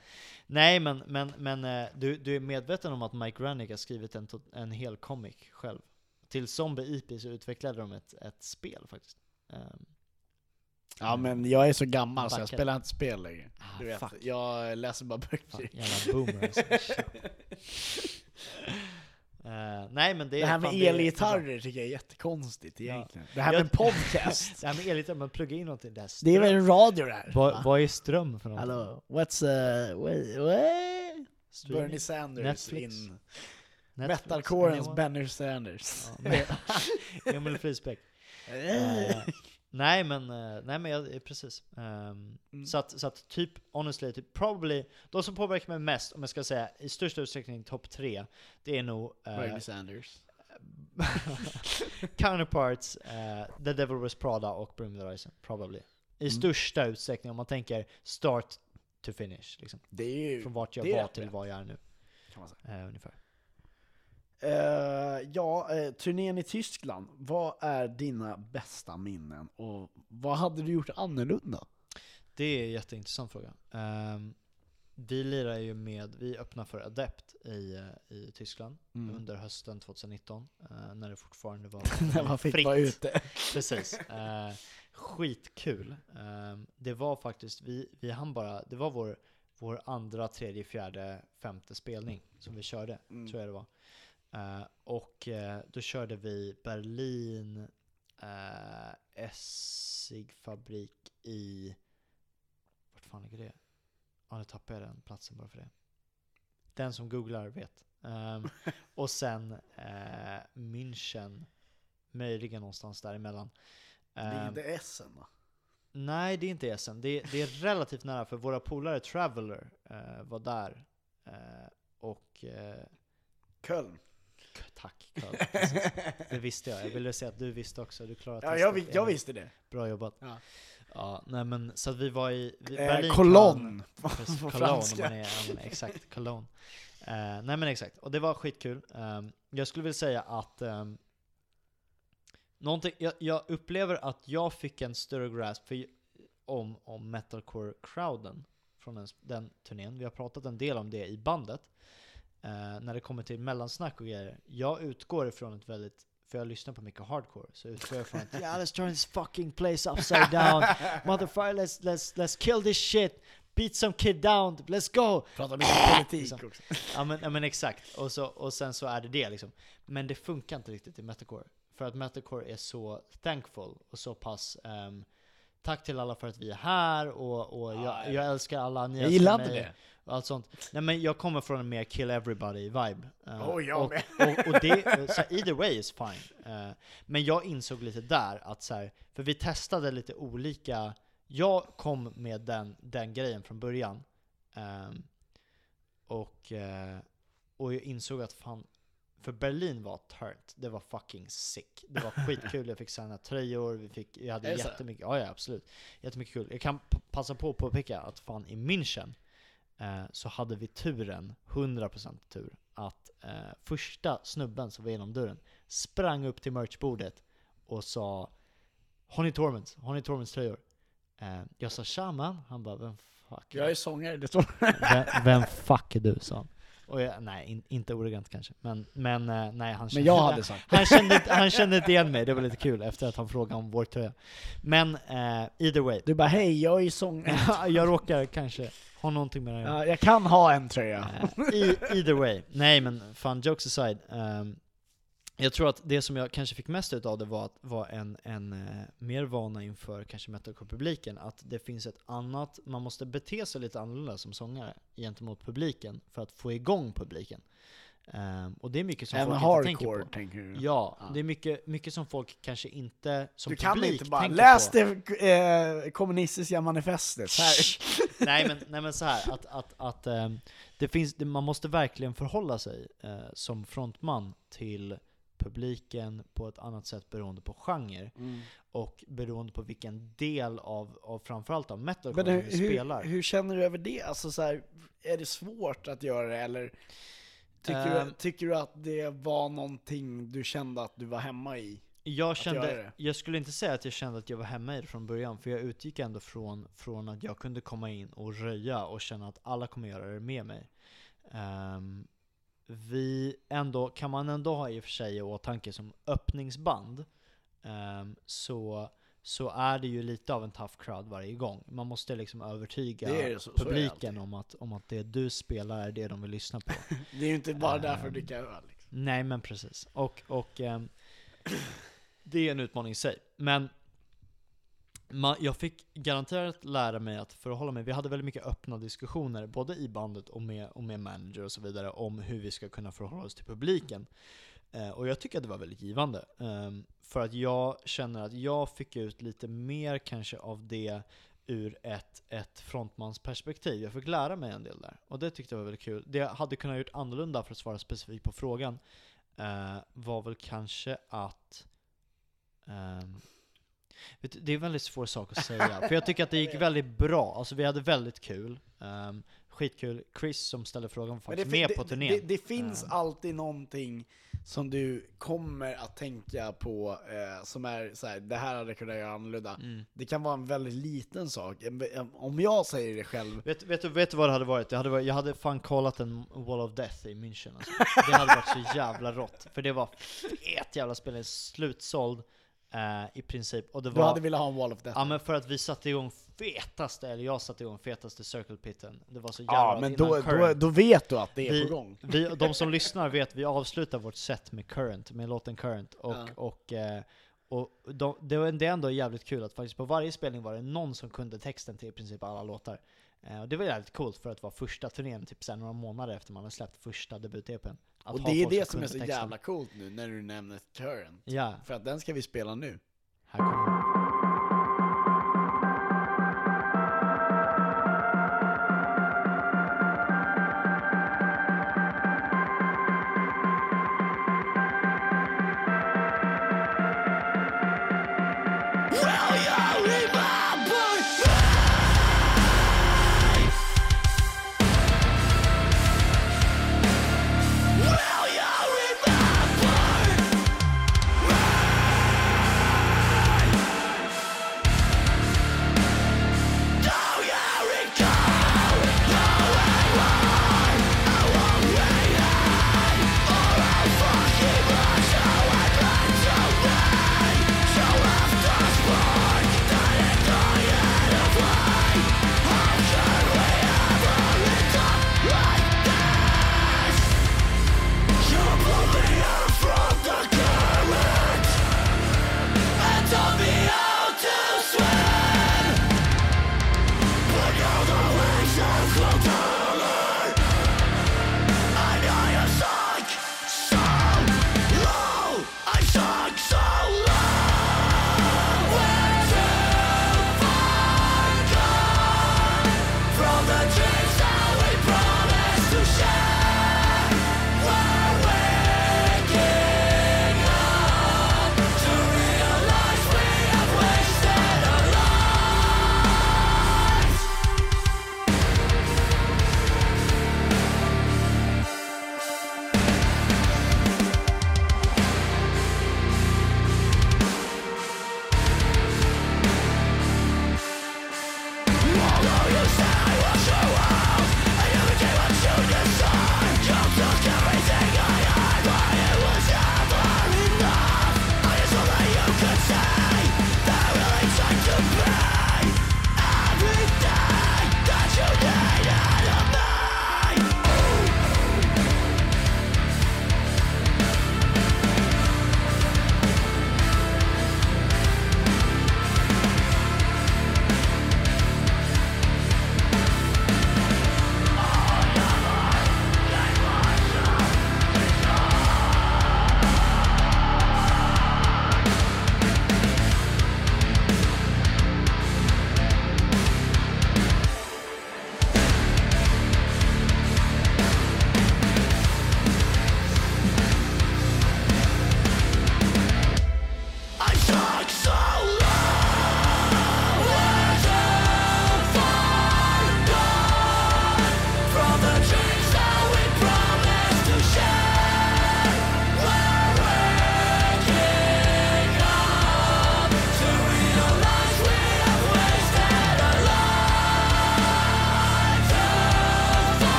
Nej, men, men, men eh, du, du är medveten om att Mike Rannick har skrivit en, en hel comic själv? Till Zombie EP så utvecklade de ett, ett spel faktiskt. Ehm, Ja men jag är så gammal så jag spelar inte spel längre. ah, Du vet, fuck. jag läser bara böcker. jävla boomer alltså. Eh, nej men det Det här med det elgitarrer tycker jag är jättekonstigt Ja. egentligen. Det här Jag- med en podcast. Det här med elgitarr, man pluggar in någonting där. det är väl en radio där? Vad, va? vad är ström för någonting? Hallå, what's uh, wait? Streaming? Bernie Sanders Netflix? in metalcorens? Bernie Sanders. Ja, Emil Frisbäck. Eh, nej men, eh, nej men jag, eh, precis. Ehm, Mm. så, att, så att typ, honestly, typ probably, de som påverkar mig mest, om jag ska säga i största utsträckning topp tre, det är nog eh, Bernie Sanders. Counterparts, eh, The Devil Wears Prada och Bring The Horizon, probably. I Mm. största utsträckning om man tänker start to finish, liksom. Ju... Från vart jag var till var jag är nu, kan man säga. eh, ungefär. Eh, ja, eh, turnén i Tyskland. Vad är dina bästa minnen? Och vad hade du gjort annorlunda? Det är en jätteintressant fråga. Ehm, vi lirar ju med, vi öppnar för Adept i, eh, i Tyskland Mm. under hösten 2019, eh, när det fortfarande var När man fick fritt. vara ute. Precis. Skitkul. Ehm, det var faktiskt, vi, vi hann bara, det var vår, vår andra, tredje, fjärde, femte spelning som vi körde, Mm. tror jag det var. Eh, och eh, då körde vi Berlin, uh, Essig fabrik i, vart fan ligger det? Ja, nu tappade jag den platsen bara för det. Den som googlar vet. Ehm, och sen uh, München, möjligen någonstans däremellan. Det är Ehm, inte Essen va? Nej, det är inte Essen. Det är, det är relativt nära, för våra polare Traveller eh, var där. Eh, och eh, Köln. Tack Carl. Det visste jag. Jag ville säga att du visste också. Du klarade Ja, testet. jag, vi- jag Emil. visste det. Bra jobbat. Ja. Ja, nej men så att vi var i vi, Eh, Berlin Cologne. Cologne, franska. man är, ja, men exakt, Cologne. Eh, nej men exakt, och det var skitkul. Um, jag skulle vilja säga att um, någonting, jag, jag upplever att jag fick en större grasp för, om, om metalcore-crowden från den, den turnén. Vi har pratat en del om det i bandet. Eh, när det kommer till mellansnack och grejer. Jag utgår ifrån ett väldigt för jag lyssnar på mycket hardcore, så utgår jag från att yeah, let's turn this fucking place upside down, motherfucker let's, let's, let's kill this shit, beat some kid down, let's go! Pratar mycket politik Liksom. också. Ja men, ja, men exakt, och, så, och sen så är det det liksom. Men det funkar inte riktigt i metalcore. För att metalcore är så thankful och så pass ehm, Tack till alla för att vi är här och, och Ja, jag, jag älskar alla, ni Jag gillar mig. det. Allt sånt. Nej men jag kommer från en mer kill everybody-vibe. Eh, Oh, jag och, med. och, och det, så either way is fine. Eh, men jag insåg lite där att så här, för vi testade lite olika, jag kom med den, den grejen från början. Ehm, och, eh, och jag insåg att fan, för Berlin var turnt. Det var fucking sick. Det var skitkul, jag fick signa tröjor, vi fick, jag hade jättemycket, ja, ja absolut. Jättemycket kul. Jag kan passa på att påpeka att fan i München eh, så hade vi turen, 100% tur, att eh, första snubben som var genom dörren sprang upp till merchbordet och sa Har ni Torments? Har ni Torments tröjor? Eh, jag sa tja man, han bara vem fuck är Jag är sångare, det står vem, vem fuck är du? sa han. Och jag, nej, in, inte ordagrant kanske. Men, men eh, nej, han Men kände, jag hade sagt han, kände, han kände inte igen mig, det var lite kul efter att han frågade om vår tröja. Men eh, either way, Du bara hej, jag är ju sångare. jag råkar kanske ha någonting med det göra. Ja, jag kan ha en tröja. Eh, either way, nej men fan jokes aside. ehm, jag tror att det som jag kanske fick mest ut av det var, att, var en, en eh, mer vana inför kanske metalcore-publiken, att det finns ett annat, man måste bete sig lite annorlunda som sångare gentemot publiken för att få igång publiken. Ehm, och det är mycket som Även folk inte tänker hardcore på. tänker du? Ja, Ja. det är mycket, mycket som folk kanske inte, som Du kan publik inte bara tänker läs på. det eh, kommunistiska manifestet här. nej men, nej men så här att, att, att ehm, det finns, man måste verkligen förhålla sig eh, som frontman till publiken på ett annat sätt beroende på genre Mm. och beroende på vilken del av, av framförallt av metalcore hur, du spelar. hur, hur känner du över det? Alltså så här, är det svårt att göra det eller tycker, Ehm. du, tycker du att det var någonting du kände att du var hemma i? jag kände, jag skulle inte säga att jag kände att jag var hemma i det från början, för jag utgick ändå från, från att jag kunde komma in och röja och känna att alla kommer göra det med mig. Ehm, vi ändå, kan man ändå ha i och för sig i åtanke som öppningsband, ehm, så, så är det ju lite av en tough crowd varje gång. Man måste liksom övertyga Det det, så- så publiken alltid. om att, om att det du spelar är det de vill lyssna på. Det är ju inte bara därför Ehm. du dricka öl. Liksom. Nej men precis. Och, och ehm, det är en utmaning i sig. Men man, jag fick garanterat lära mig att förhålla mig, vi hade väldigt mycket öppna diskussioner, både i bandet och med, och med manager och så vidare, om hur vi ska kunna förhålla oss till publiken. Eh, och jag tycker att det var väldigt givande. Eh, för att jag känner att jag fick ut lite mer kanske av det ur ett, ett frontmansperspektiv. Jag fick lära mig en del där. Och det tyckte jag var väldigt kul. Det jag hade kunnat gjort annorlunda för att svara specifikt på frågan eh, var väl kanske att ehm, det är en väldigt svår sak att säga, för jag tycker att det gick väldigt bra. Alltså vi hade väldigt kul. Um, skitkul. Chris som ställde frågan var faktiskt med på turnén. Det, det finns Ehm. alltid någonting som du kommer att tänka på eh, som är så här, det här hade jag kunnat göra annorlunda. Mm. Det kan vara en väldigt liten sak. Om jag säger det själv, Vet, vet, du, vet du vad det hade varit? Det hade? Jag hade fan kollat en Wall of Death i München alltså. Det hade varit så jävla rått. För det var fet jävla spel, slutsåld eh, i princip. Och det du var... hade velat ha en wall of death. Ja men för att vi satte igång fetaste, eller jag satte igång fetaste circle pitten. Det var så jävla Ja, men då, då, Current. då vet du att det är vi, på gång. Vi, de som lyssnar vet, vi avslutar vårt set med Current, med låten Current. Och, Ja. och, eh, och de, det, var, det är ändå jävligt kul att faktiskt på varje spelning var det någon som kunde texten till i princip alla låtar. Eh, och det var jävligt coolt för att vara första turnén, typ sen några månader efter man hade släppt första debut-EPn. Att Och ha det är folk det som är kunde så texten. jävla coolt nu när du nämner Current. Ja, För att den ska vi spela nu. här kommer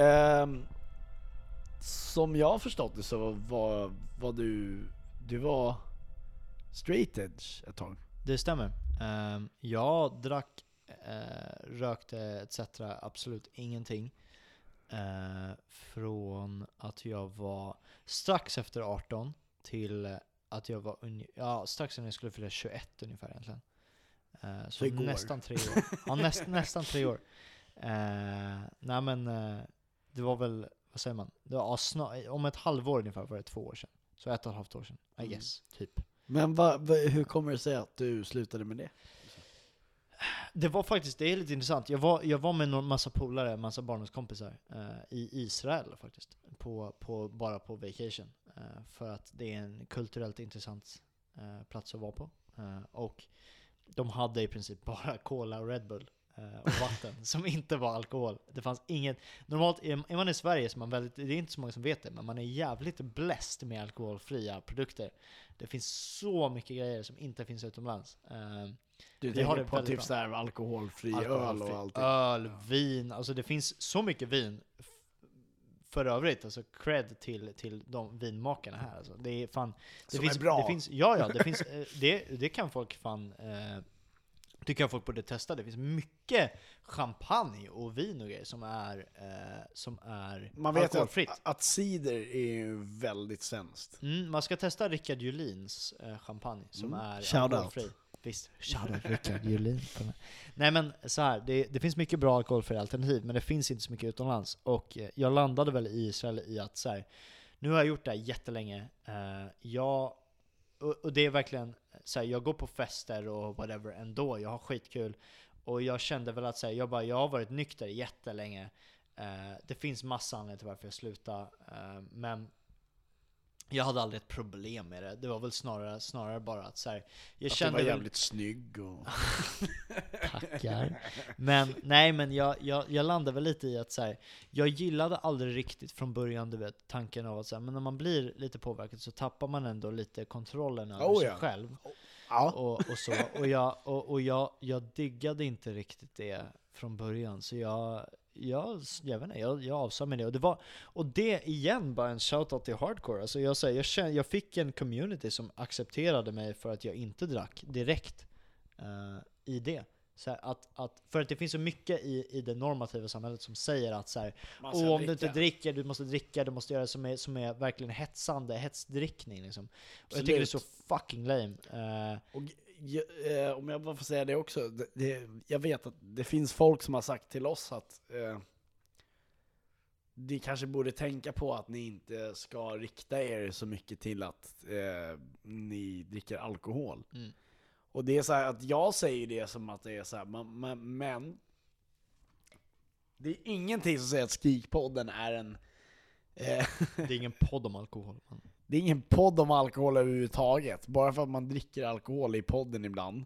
Ehm, som jag har förstått det så var, var du, du var straight edge ett tag. Det stämmer. Ehm, jag drack, eh, rökte etc. absolut ingenting. Eh, från att jag var strax efter 18 till att jag var ja, strax när jag skulle fylla 21 ungefär egentligen. Eh, så nästan tre år. Ja, näst, nästan tre år. Eh, nej men, eh, det var väl, vad säger man? Det var, snar, om ett halvår ungefär var det två år sedan. Så ett och ett halvt år sedan, I Mm. guess, typ. Men va, va, hur kommer det sig att du slutade med det? Det var faktiskt, det är lite intressant. Jag var, jag var med en massa polare, massa barndomskompisar eh, i Israel faktiskt. På, på, bara på vacation. Eh, för att det är en kulturellt intressant eh, plats att vara på. Eh, och de hade i princip bara Cola och Red Bull. Eh, Och vatten som inte var alkohol. Det fanns inget. Normalt är man i Sverige så man väldigt, det är inte så många som vet det, men man är jävligt bläst med alkoholfria produkter. Det finns så mycket grejer som inte finns utomlands. Eh, Du Vi har tänker det på typ såhär alkoholfri, öl Alkoholfri och allting? Öl, vin, alltså det finns så mycket vin för övrigt, alltså cred till, till de vinmakarna här alltså. Det är fan, det Som finns, är bra. Det finns, ja ja, det finns, eh, det, det kan folk fan, eh, tycker jag folk borde testa. Det finns mycket champagne och vin och grejer som är, eh, som är Man vet ju alkoholfritt. att, att cider är ju väldigt svenskt. Mm, man ska testa Rickard Julins eh, champagne som Mm. är Shout out. alkoholfri. Visst, shoutout Rickard Julin. på. Nej men så här, det, det finns mycket bra alkoholfria alternativ, men det finns inte så mycket utomlands. Och eh, jag landade väl i Israel i att så här, nu har jag gjort det här jättelänge. Eh, jag, och, och det är verkligen så här, jag går på fester och whatever ändå, jag har skitkul. Och jag kände väl att så här, jag, bara, jag har varit nykter jättelänge. Eh, det finns massa anledningar till varför jag slutade. Eh, men jag hade aldrig ett problem med det. Det var väl snarare, snarare bara att så här, jag Att du kände var väl, jävligt snygg och... Tackar. Men nej, men jag, jag, jag landade väl lite i att så här, jag gillade aldrig riktigt från början, du vet, tanken av att så här, men när man blir lite påverkad så tappar man ändå lite kontrollen över Oh, sig ja. själv. Ja. Och, och så. Och, jag, och, och jag, jag diggade inte riktigt det från början, så jag, jag, jag vet inte, jag, jag avsade med det. Och det, var, och det igen, bara en shoutout till hardcore. Alltså jag, säger, jag, känner, jag fick en community som accepterade mig för att jag inte drack direkt eh, i det. Så här, att, att, för att det finns så mycket i, i det normativa samhället som säger att så här, om du inte dricka." dricker, du måste dricka, du måste göra det som är, som är verkligen hetsande, hetsdrickning liksom. Och jag tycker det är så fucking lame. Eh, Och, eh, om jag bara får säga det också, det, det, jag vet att det finns folk som har sagt till oss att eh, ni kanske borde tänka på att ni inte ska rikta er så mycket till att eh, ni dricker alkohol. Mm. Och det är så här att jag säger det som att det är så här, man, man, men det är ingenting som säger att Skrikpodden är en eh, det är ingen podd om alkohol. men- det är ingen podd om alkohol överhuvudtaget. Bara för att man dricker alkohol i podden ibland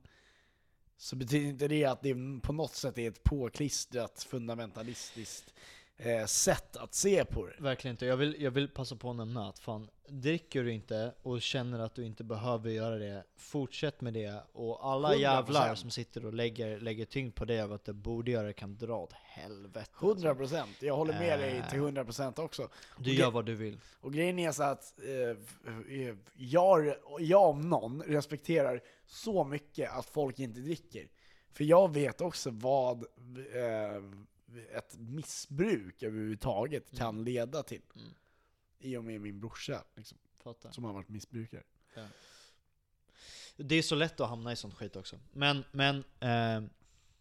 så betyder inte det att det på något sätt är ett påklistrat fundamentalistiskt eh, sätt att se på det. Verkligen inte. Jag vill, jag vill passa på att nämna att fan, dricker du inte och känner att du inte behöver göra det, fortsätt med det. Och alla 100%. jävlar som sitter och lägger, lägger tyngd på det av att du borde göra det kan dra åt helvete. alltså. 100%, jag håller med dig Eh. till 100% också. Du Och gör vad du vill. Och grejen är så att eh, eh, jag, jag om någon respekterar så mycket att folk inte dricker. För jag vet också vad eh, ett missbruk överhuvudtaget kan leda till. Mm. I och med min brorsa, liksom, Fattar. som har varit missbrukare. Det är så lätt att hamna i sånt skit också. Men, men eh,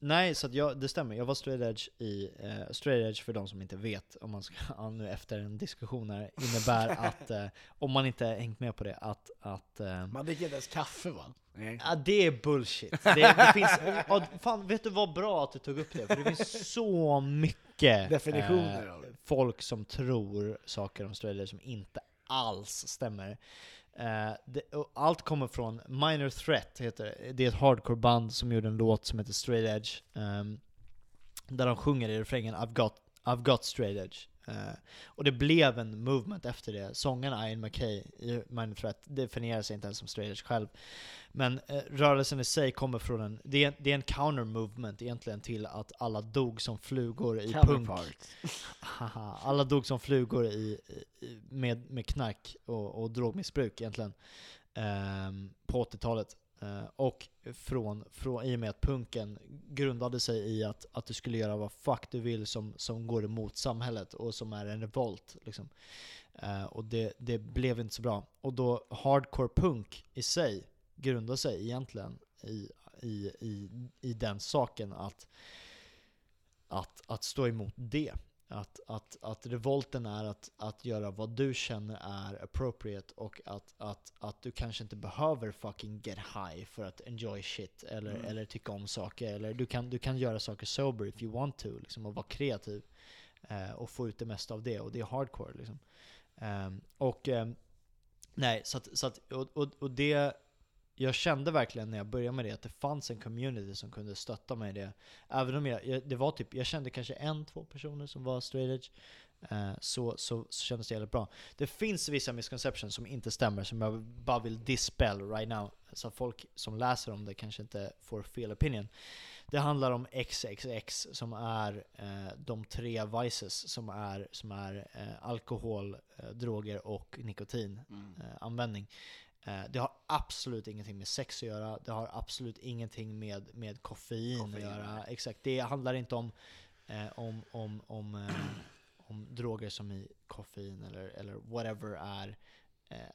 nej, så jag, det stämmer. Jag var straight edge i, eh, straight edge för de som inte vet, om man ska, ja, nu efter en diskussion här, innebär att, eh, om man inte hängt med på det, att, att eh, Man dricker inte ens kaffe va? Nej. Ja, det är bullshit. Det, det finns, ja, fan, vet du vad bra att du tog upp det? För det finns så mycket Definitioner det. folk som tror saker om straight edge som inte alls stämmer. Uh, det, och allt kommer från Minor Threat, heter det. Det är ett hardcore-band som gjorde en låt som heter Straight Edge. Um, där de sjunger i refrängen I've got, I've got straight edge. Eh, och det blev en movement efter det. Sångarna Ian McKay i Mind Threat definierar sig inte ens som straight edge själv. Men eh, rörelsen i sig kommer från en, det är, det är en counter movement egentligen till att alla dog som flugor i punk. Alla dog som flugor i, i, med, med knark och, och drogmissbruk egentligen ehm, på 80-talet. Eh, och från, från, i och med att punken grundade sig i att, att du skulle göra vad fuck du vill som, som går emot samhället och som är en revolt. Liksom. Uh, och det, det blev inte så bra. Och då hardcore punk i sig grundar sig egentligen i, i, i, i den saken att, att, att stå emot det. Att, att, att revolten är att, att göra vad du känner är appropriate och att, att, att du kanske inte behöver fucking get high för att enjoy shit eller, Mm. eller tycka om saker. Eller du kan, du kan göra saker sober if you want to, liksom, och vara kreativ. Eh, och få ut det mesta av det, och det är hardcore. Liksom. Ehm, och ehm, nej, så att, så att, och, och, och det jag kände verkligen när jag började med det att det fanns en community som kunde stötta mig i det. Även om jag, jag, det var typ, jag kände kanske en, två personer som var straight. Eh, så, så, så kändes det jävligt bra. Det finns vissa misconceptions som inte stämmer, som jag bara vill dispel right now. Så folk som läser om det kanske inte får fel opinion. Det handlar om XXX som är eh, de tre vices som är, som är eh, alkohol, eh, droger och nikotin Mm. Eh, det har absolut ingenting med sex att göra, det har absolut ingenting med, med koffein, Koffein, att göra. Exakt, det handlar inte om, eh, om, om, om, eh, om droger som i koffein eller, eller whatever är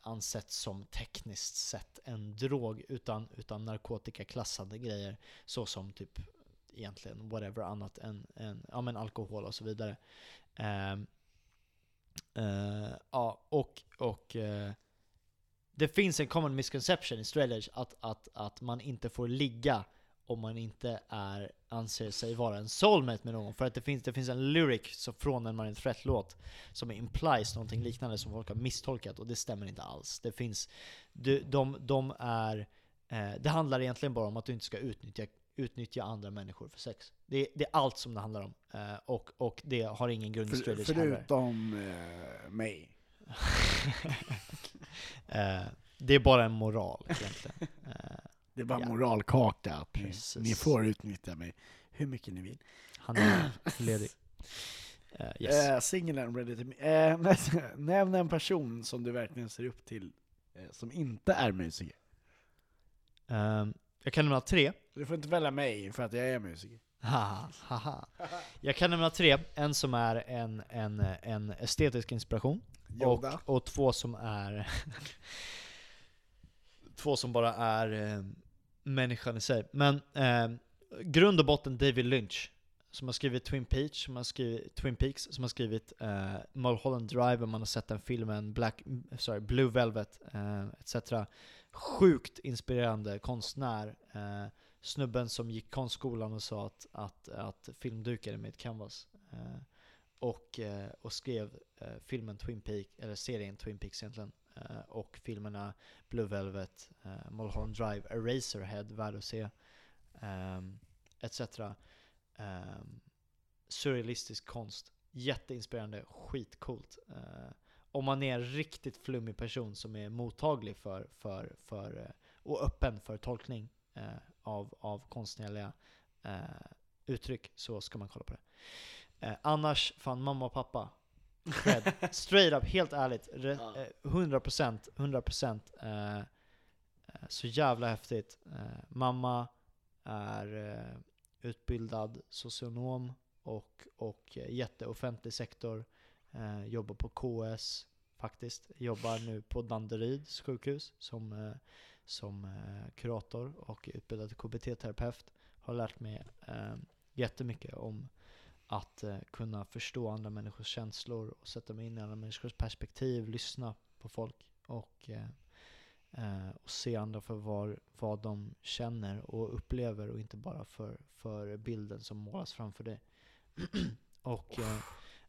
ansett som tekniskt sett en drog, utan, utan narkotikaklassade grejer, såsom typ egentligen whatever annat än, än ja, men alkohol och så vidare. Ehm, eh, ja, och, och eh, det finns en common misconception i straight edge att, att, att man inte får ligga om man inte är, anser sig vara en soulmate med någon. För att det finns, det finns en lyric så från en Marine Threat-låt som implies någonting liknande som folk har misstolkat och det stämmer inte alls. Det finns, de, de, de är, eh, det handlar egentligen bara om att du inte ska utnyttja, utnyttja andra människor för sex. Det, det är allt som det handlar om. Eh, och, och det har ingen grund i För, edge heller. förutom eh, mig. Eh, det är bara en moral egentligen. Eh, Det är bara Ja. moralkaka. att Ni, Precis. ni får utnyttja mig hur mycket ni vill. han är ledig. Eh, yes. Eh, singeln ready to me. Eh, nämn en person som du verkligen ser upp till eh, som inte är musiker. Ehm, jag kan nämna tre. Du får inte välja mig för att jag är musiker. Jag kan nämna tre. En som är en, en, en estetisk inspiration. Yoda. Och, och två som är Två som bara är eh, människan i sig. Men eh, grund och botten David Lynch. Som har skrivit Twin Peaks, som har skrivit, Twin Peaks, som har skrivit eh, Mulholland Drive, om man har sett den filmen, Black, sorry, Blue Velvet, eh, etc. Sjukt inspirerande konstnär. Eh, snubben som gick konstskolan och sa att, att, att filmdukar är med ett canvas. Eh, och, eh, och skrev eh, filmen Twin Peaks, eller serien Twin Peaks egentligen. Eh, och filmerna Blue Velvet, eh, Mulholland Drive, Eraserhead, värd att se, ehm, etc. Ehm, surrealistisk konst. Jätteinspirerande, skitcoolt. Eh, om man är en riktigt flummig person som är mottaglig för, för, för eh, och öppen för tolkning eh, av, av konstnärliga eh, uttryck så ska man kolla på det. Eh, annars, fan mamma och pappa. Cred. Straight up, helt ärligt. Re, eh, 100%, 100% eh, eh, så jävla häftigt. Eh, mamma är eh, utbildad socionom och, och jätteoffentlig sektor. Jobbar på KS faktiskt. Jobbar nu på Danderyds sjukhus som, som kurator och utbildad KBT-terapeut. Har lärt mig eh, jättemycket om att eh, kunna förstå andra människors känslor och sätta mig in i andra människors perspektiv, lyssna på folk och, eh, eh, och se andra för var, vad de känner och upplever och inte bara för, för bilden som målas framför dig. och eh,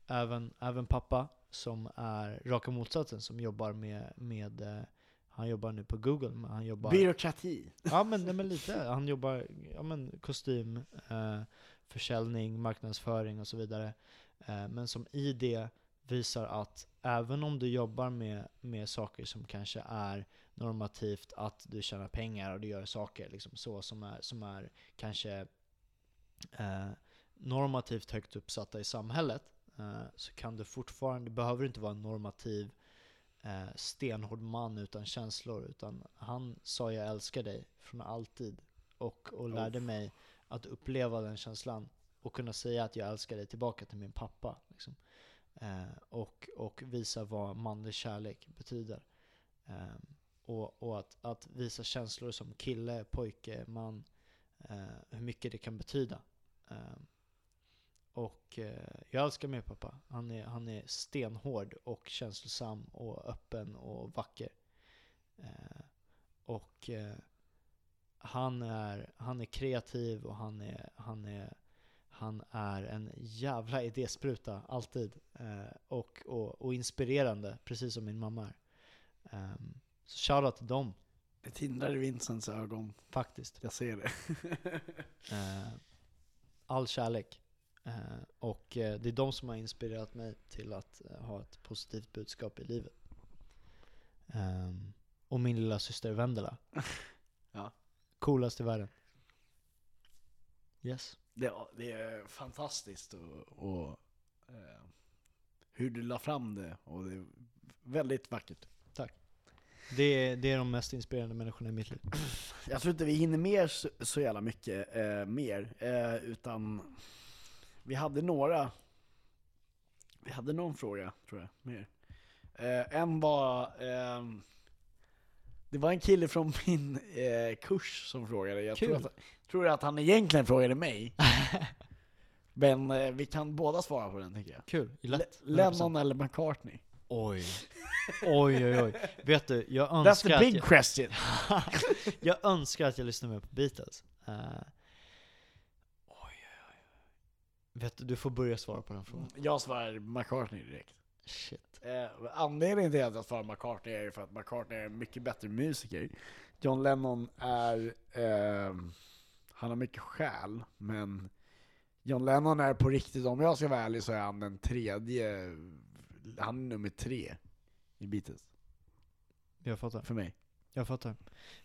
även, även pappa som är raka motsatsen som jobbar med, med han jobbar nu på Google, men han jobbar... Byråkrati. Ja men, nej, men lite. Han jobbar ja, men, kostym, eh, försäljning, marknadsföring och så vidare. Eh, men som i det visar att även om du jobbar med, med saker som kanske är normativt, att du tjänar pengar och du gör saker liksom så som är, som är kanske eh, normativt högt uppsatta i samhället, eh, så kan du fortfarande, behöver inte vara en normativ eh, stenhård man utan känslor, utan han sa jag älskar dig från alltid och, och lärde mig att uppleva den känslan och kunna säga att jag älskar dig tillbaka till min pappa. Liksom. Eh, och, och visa vad manlig kärlek betyder. Eh, och och att, att visa känslor som kille, pojke, man, eh, hur mycket det kan betyda. Eh, och eh, jag älskar min pappa. Han är, han är stenhård och känslosam och öppen och vacker. Eh, och eh, han, är, han är kreativ och han är, han är, han är en jävla idéspruta, alltid. Eh, och, och, och inspirerande, precis som min mamma är. Um, så shoutout till dem, Det tindrar i Vincents ögon. faktiskt. Jag ser det. Eh, all kärlek. Eh, och eh, det är de som har inspirerat mig till att eh, ha ett positivt budskap i livet. Ehm, och min lilla syster Vendela. Ja. Coolast i världen. Yes. Det, det är fantastiskt och, och eh, hur du la fram det. Och det är väldigt vackert. Det är, det är de mest inspirerande människorna i mitt liv. Jag tror inte vi hinner med så, så jävla mycket eh, mer, eh, utan vi hade några, vi hade någon fråga tror jag, mer. Eh, en var, ehm, det var en kille från min eh, kurs som frågade, jag tror att, tror att han egentligen frågade mig. Men eh, vi kan båda svara på den tycker jag. Kul, lätt. Le- Lennon eller McCartney? Oj. Oj oj oj. Vet du, jag That's önskar, the att big jag, question! jag önskar att jag lyssnade mer på Beatles. Eh, oj oj oj. Vet du, du får börja svara på den frågan. Jag svarar McCartney direkt. Shit. Eh, anledningen till att jag svarar McCartney är ju för att McCartney är en mycket bättre musiker. John Lennon är, eh, han har mycket själ, men John Lennon är på riktigt, om jag ska vara ärlig så är han den tredje, han är nummer tre i Beatles, Jag fattar. för mig. Jag fattar.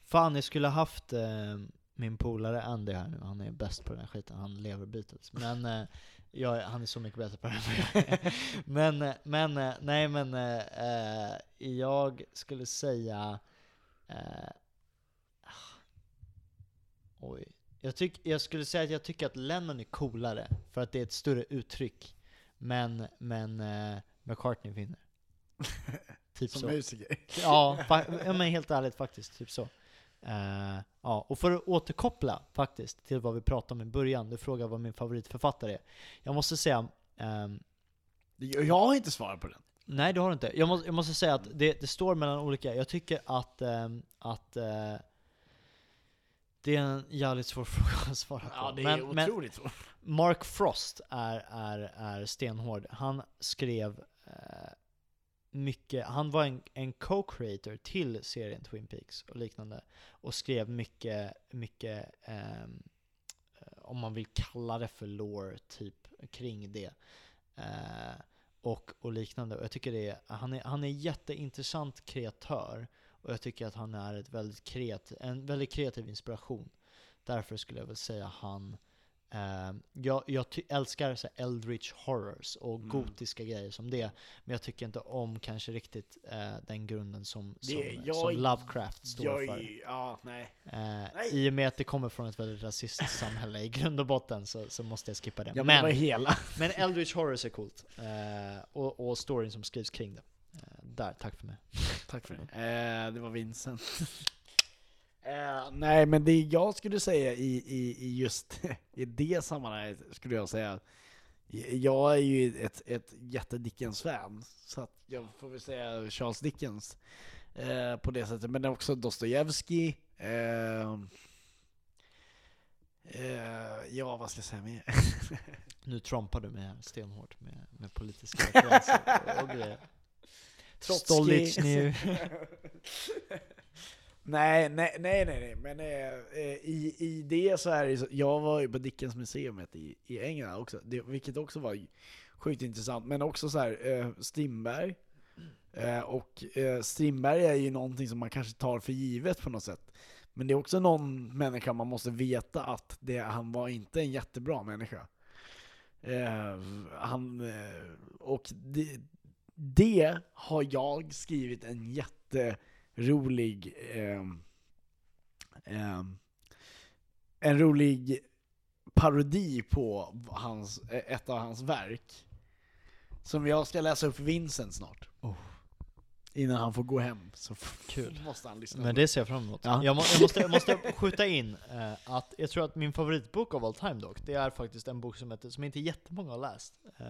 Fan, jag skulle haft eh, min polare Andy här nu. Han är bäst på den här skiten. Han lever Beatles. Men eh, jag, han är så mycket bättre på det än vad jag är. Men, men, nej men, eh, eh, jag skulle säga... Eh, ah, oj. Jag, tyck, jag skulle säga att jag tycker att Lennon är coolare, för att det är ett större uttryck. Men, men eh, McCartney vinner. Typ Som så. musiker. Ja, ja, men helt ärligt faktiskt. Typ så. Eh, ja, och för att återkoppla faktiskt till vad vi pratade om i början, du frågade vad min favoritförfattare är. Jag måste säga, ehm, Jag har inte svarat på den. nej du har inte. Jag måste, jag måste säga att det, det står mellan olika, jag tycker att, ehm, att eh, det är en jävligt svår fråga att svara på. Ja, det är men, otroligt svårt. Mark Frost är, är, är stenhård. Han skrev eh, mycket, han var en, en co-creator till serien Twin Peaks och liknande. Och skrev mycket, mycket ehm, eh, om man vill kalla det för lore, typ kring det. Eh, och, och liknande. Och jag tycker det är, han är, han är jätteintressant kreatör. Och jag tycker att han är ett väldigt kreativ, en väldigt kreativ inspiration. Därför skulle jag väl säga han. Eh, jag jag älskar så eldritch horrors och Mm. gotiska grejer som det. Men jag tycker inte om kanske riktigt eh, den grunden som, som, Det- jag- som Lovecraft står Jag, för. ja, nej. Eh, Nej. I och med att det kommer från ett väldigt rasistiskt samhälle i grund och botten så, så måste jag skippa det. Jag men, hela. men Eldritch Horrors är coolt. Eh, och, och storyn som skrivs kring det. Där, tack för mig. Tack för det. Det var Vincent. eh, nej, men det jag skulle säga i, i, i just i det sammanhanget skulle jag säga jag är ju ett, ett jätte Dickens-fan, så att jag får väl säga Charles Dickens eh, på det sättet, men också Dostojevskij. Eh, eh, ja, vad ska jag säga mer? Nu trompar du här stenhårt med, med politiska referenser och, grejer. Trotskij. Nej, nej, nej, nej, nej, men eh, eh i, i det så är det så, jag var ju på Dickens museet i, i England också, det, vilket också var sjukt intressant. Men också så här, eh, Strindberg. Eh, och eh, Strindberg är ju någonting som man kanske tar för givet på något sätt. Men det är också någon människa man måste veta att det, han var inte en jättebra människa. Eh, han, eh, och det, det har jag skrivit en jätte, jätterolig ehm, ehm, en rolig parodi på hans, ett av hans verk. Som jag ska läsa upp för Vincent snart. Oh. Innan han får gå hem. Så Kul. måste han lyssna Men det ser jag fram emot. Ja. Jag, må, jag, måste, jag måste skjuta in eh, att jag tror att min favoritbok of all time dock, det är faktiskt en bok som, heter, som inte jättemånga har läst. Eh,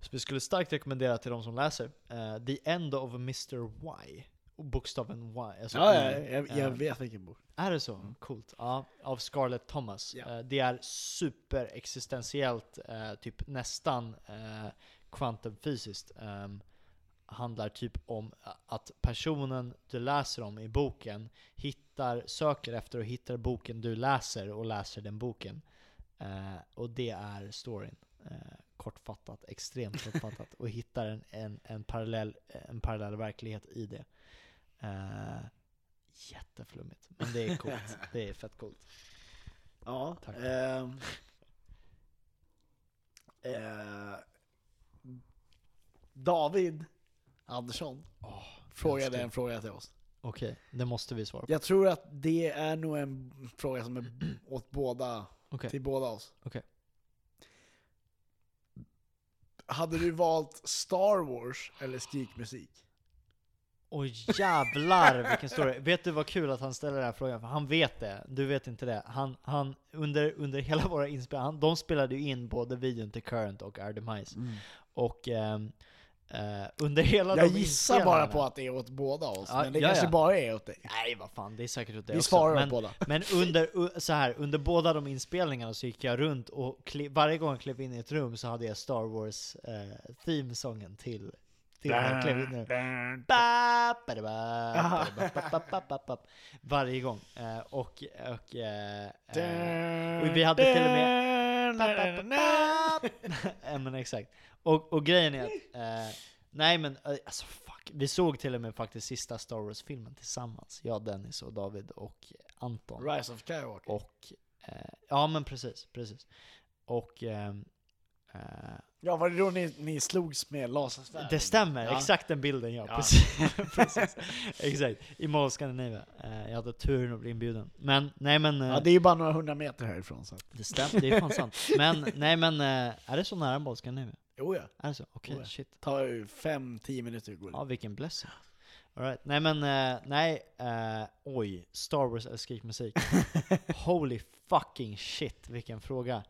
som jag skulle starkt rekommendera till de som läser. Eh, The End of Mr. Y. Bokstaven Y. Alltså Ja, ja jag, jag Eh, vet vilken bok. Är det så? Coolt. Ja, av Scarlett Thomas. Ja. Eh, det är superexistentiellt, eh, typ nästan eh, kvantumfysiskt. ehm, handlar typ om att personen du läser om i boken hittar, söker efter och hittar boken du läser och läser den boken. Och det är storyn. Kortfattat, extremt kortfattat. och hittar en, en, en, parallell, en parallell verklighet i det. Eh, jätteflummigt. Men det är coolt. det är fett coolt. Ja. Tack. ehm, eh, David Andersson frågade älskar. en fråga till oss. Okej, det måste vi svara på. Jag tror att det är nog en fråga som är åt båda, Okej. till båda oss. Okej. Hade du valt Star Wars eller skrikmusik? Oj jävlar vilken story. Vet du vad kul att han ställer den här frågan? För han vet det, du vet inte det. Han, han under, under hela våra inspelningar, de spelade ju in både videon till Current och Our Demise. Och ehm, eh, under hela Jag gissar bara på att det är åt båda oss, Ja, men det ja, kanske ja. bara är åt dig. Nej vad fan, det är säkert åt det Vi också. svarar men, båda. Men under, så här, under båda de inspelningarna så gick jag runt och varje gång jag klev in i ett rum så hade jag Star Wars eh, themesången till, ba, ba, ba, ba. Varje gång. Eh, och, och, eh, eh, och vi hade till och med... Ja men exakt. Och, och grejen är att, nej men alltså fuck. Vi såg till och med faktiskt sista Star Wars-filmen tillsammans. Jag, Dennis och David och Anton. Rise of Skywalker. Och, eh, ja men precis, precis. Och ehm, eh, Ja, var det då ni, ni slogs med lasersvärd? det stämmer, Ja. exakt den bilden ja. Ja. Precis. precis. Exakt, i Mall Scandinavia. Eh, jag hade turen att bli inbjuden. Men, nej men, eh, Ja, det är ju bara några hundra meter härifrån så det stämmer, det är fan sant. Men, nej men, eh, är det så nära Mall Scandinavia? Jo ja. Är det så? Okej, ja. shit. tar ju fem, tio minuter att gå. Ja, vilken blessing. All right. Nej men, eh, nej, eh, oj, Star Wars eller skrikmusik. Holy fucking shit, vilken fråga.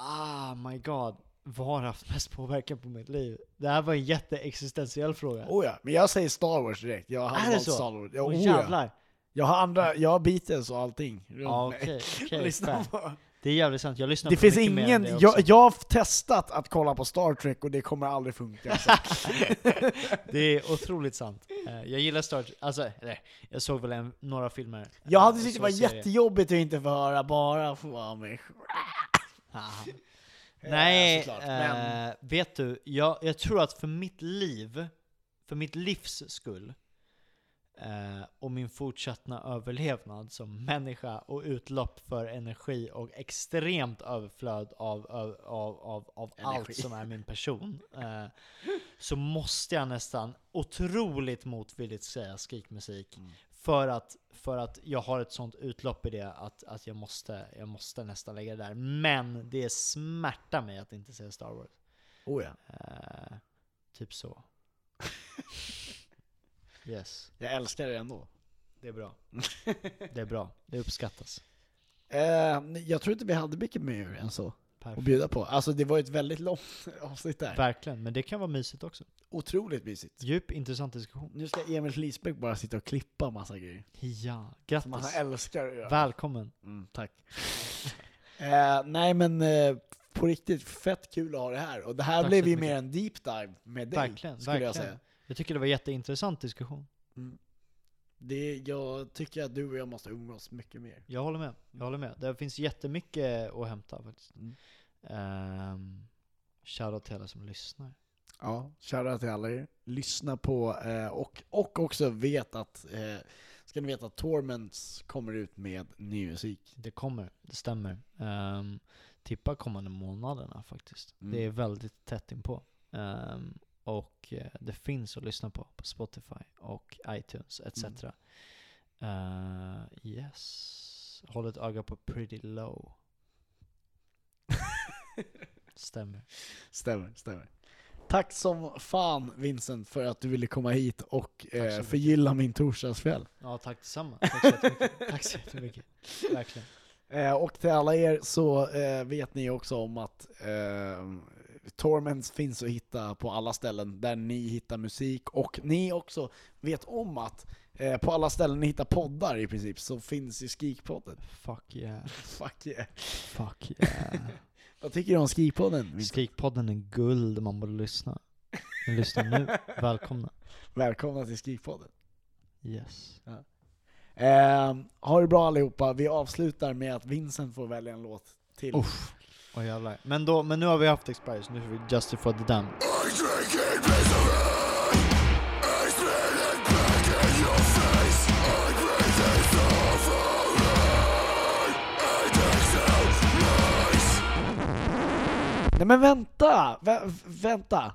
Ah my god, vad har haft mest påverkan på mitt liv? Det här var en jätteexistentiell fråga. Oh ja, men jag säger Star Wars direkt. Jag har Är det valt så? Star Wars. Ja, oh ja. Jag har andra, jag har Beatles och allting Lyssna fair. på. Det är jävligt sant, jag lyssnar Det på finns mycket mer än ingen, det jag, jag har testat att kolla på Star Trek och det kommer aldrig funka. Det är otroligt sant. Eh, Jag gillar Star Trek, alltså, eller, jag såg väl en, några filmer. Jag hade eh, tyckt det var serier. jättejobbigt att inte få höra bara få vara mig. Eh, Nej, såklart, men- vet du, jag, jag tror att för mitt liv, för mitt livs skull, eh, och min fortsatta överlevnad som människa och utlopp för energi och extremt överflöd av, av, av, av, av allt som är min person, eh, så måste jag nästan otroligt motvilligt säga skrikmusik. Mm. För att, för att jag har ett sånt utlopp i det att, att jag, måste, jag måste nästan lägga det där. Men det smärtar mig att inte säga Star Wars. Oh ja. Eh, typ så. Yes, Jag älskar det ändå. det är bra. Det är bra, det uppskattas. Eh, jag tror inte vi hade mycket mer än så att Perfekt. bjuda på. Alltså det var ett väldigt långt avsnitt där. Verkligen, men det kan vara mysigt också. Otroligt mysigt. Djup, intressant diskussion. Nu ska Emil Lisbäck bara sitta och klippa massa grejer. Ja, Som han grattis. älskar att göra. Välkommen. Mm, tack. eh, nej men eh, på riktigt fett kul att ha det här. Och det här Tack blev ju mer en deep dive med dig. Verkligen, skulle jag verkligen. säga. Jag tycker det var jätteintressant diskussion. Det, jag tycker att du och jag måste umgås mycket mer. Jag håller med. Jag håller med. Det finns jättemycket att hämta faktiskt. Mm. Ehm, Shoutout till alla som lyssnar. Ja, shoutout till alla er. Lyssna på, eh, och, och också vet att, eh, ska ni veta att Torments kommer ut med ny musik. Det kommer, det stämmer. Um, tippa kommande månaderna faktiskt. Mm. Det är väldigt tätt inpå. Um, och eh, det finns att lyssna på på Spotify och iTunes etc. Uh, yes. Håll ett öga på Pretty Low. Stämmer. Stämmer, stämmer. Tack som fan Vincent för att du ville komma hit och eh, förgylla min torsdagskväll. Ja, tack detsamma. Tack så jättemycket. tack så jättemycket. Verkligen. Eh, och till alla er så eh, vet ni också om att eh, Torments finns att hitta på alla ställen där ni hittar musik och ni också vet om att eh, på alla ställen ni hittar poddar i princip så finns ju Skrikpodden. Fuck yeah. Fuck yeah. Fuck yeah. Vad tycker du om Skrikpodden? Skrikpodden är guld, man borde lyssna. Men lyssna nu. Välkomna. Välkomna till Skrikpodden. Yes. Eh, ha det bra allihopa, vi avslutar med att Vincent får välja en låt till. Uff. Åh jävlar. Men, då, men nu har vi haft Expire, så nu får vi Justify the Damn. Nej men vänta! Vä vänta!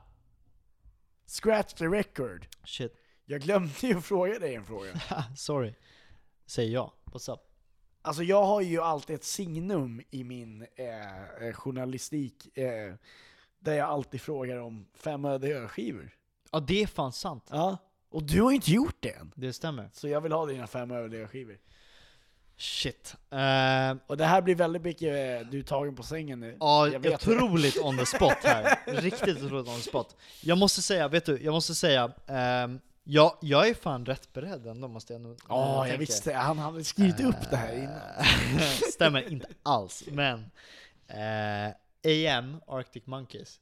Scratch the record. Shit. Jag glömde ju att fråga dig en fråga. Sorry. Säger jag. What's up? Alltså jag har ju alltid ett signum i min eh, eh, journalistik eh, där jag alltid frågar om fem öde ölskivor. Ja, det är fan sant. Ja. Och du har ju inte gjort det än. Det stämmer. Så jag vill ha dina fem öde ölskivor. Shit. Uh, Och det här blir väldigt mycket, eh, du är tagen på sängen nu. Ja, Jag vet otroligt on the spot här. Riktigt otroligt on the spot. Jag måste säga, vet du, jag måste säga, ehm, jag, jag är fan rätt beredd ändå måste jag nog Ja, jag tänker. visste Han hade skrivit upp det här innan. Eh, Stämmer inte alls, men eh, AM, Arctic Monkeys,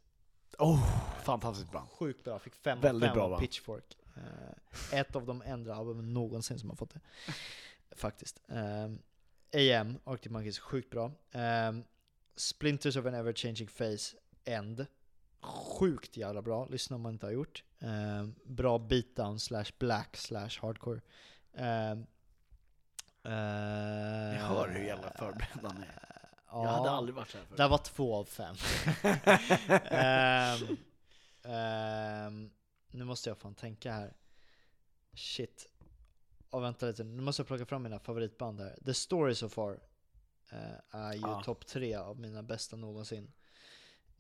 Oh, fantastiskt bra. sjukt bra, fick 5 av Väldigt 5 bra, av? Pitchfork. Eh, ett av de äldre albumen någonsin som har fått det. Faktiskt. AM, Arctic Monkeys, sjukt bra. Splinters of an Ever Changing Face, End. Sjukt jävla bra, lyssna om man inte har gjort. Ehm, bra beatdown slash black slash hardcore. Um, Jag hör hur jävla förberedd han är. Ja, Jag hade aldrig varit så här förut. det var två av fem. Ehm, ehm, nu måste jag fan tänka här. Shit. Oh, vänta lite, nu måste jag plocka fram mina favoritband här. The Story So Far eh, är ju Ja. topp tre av mina bästa någonsin.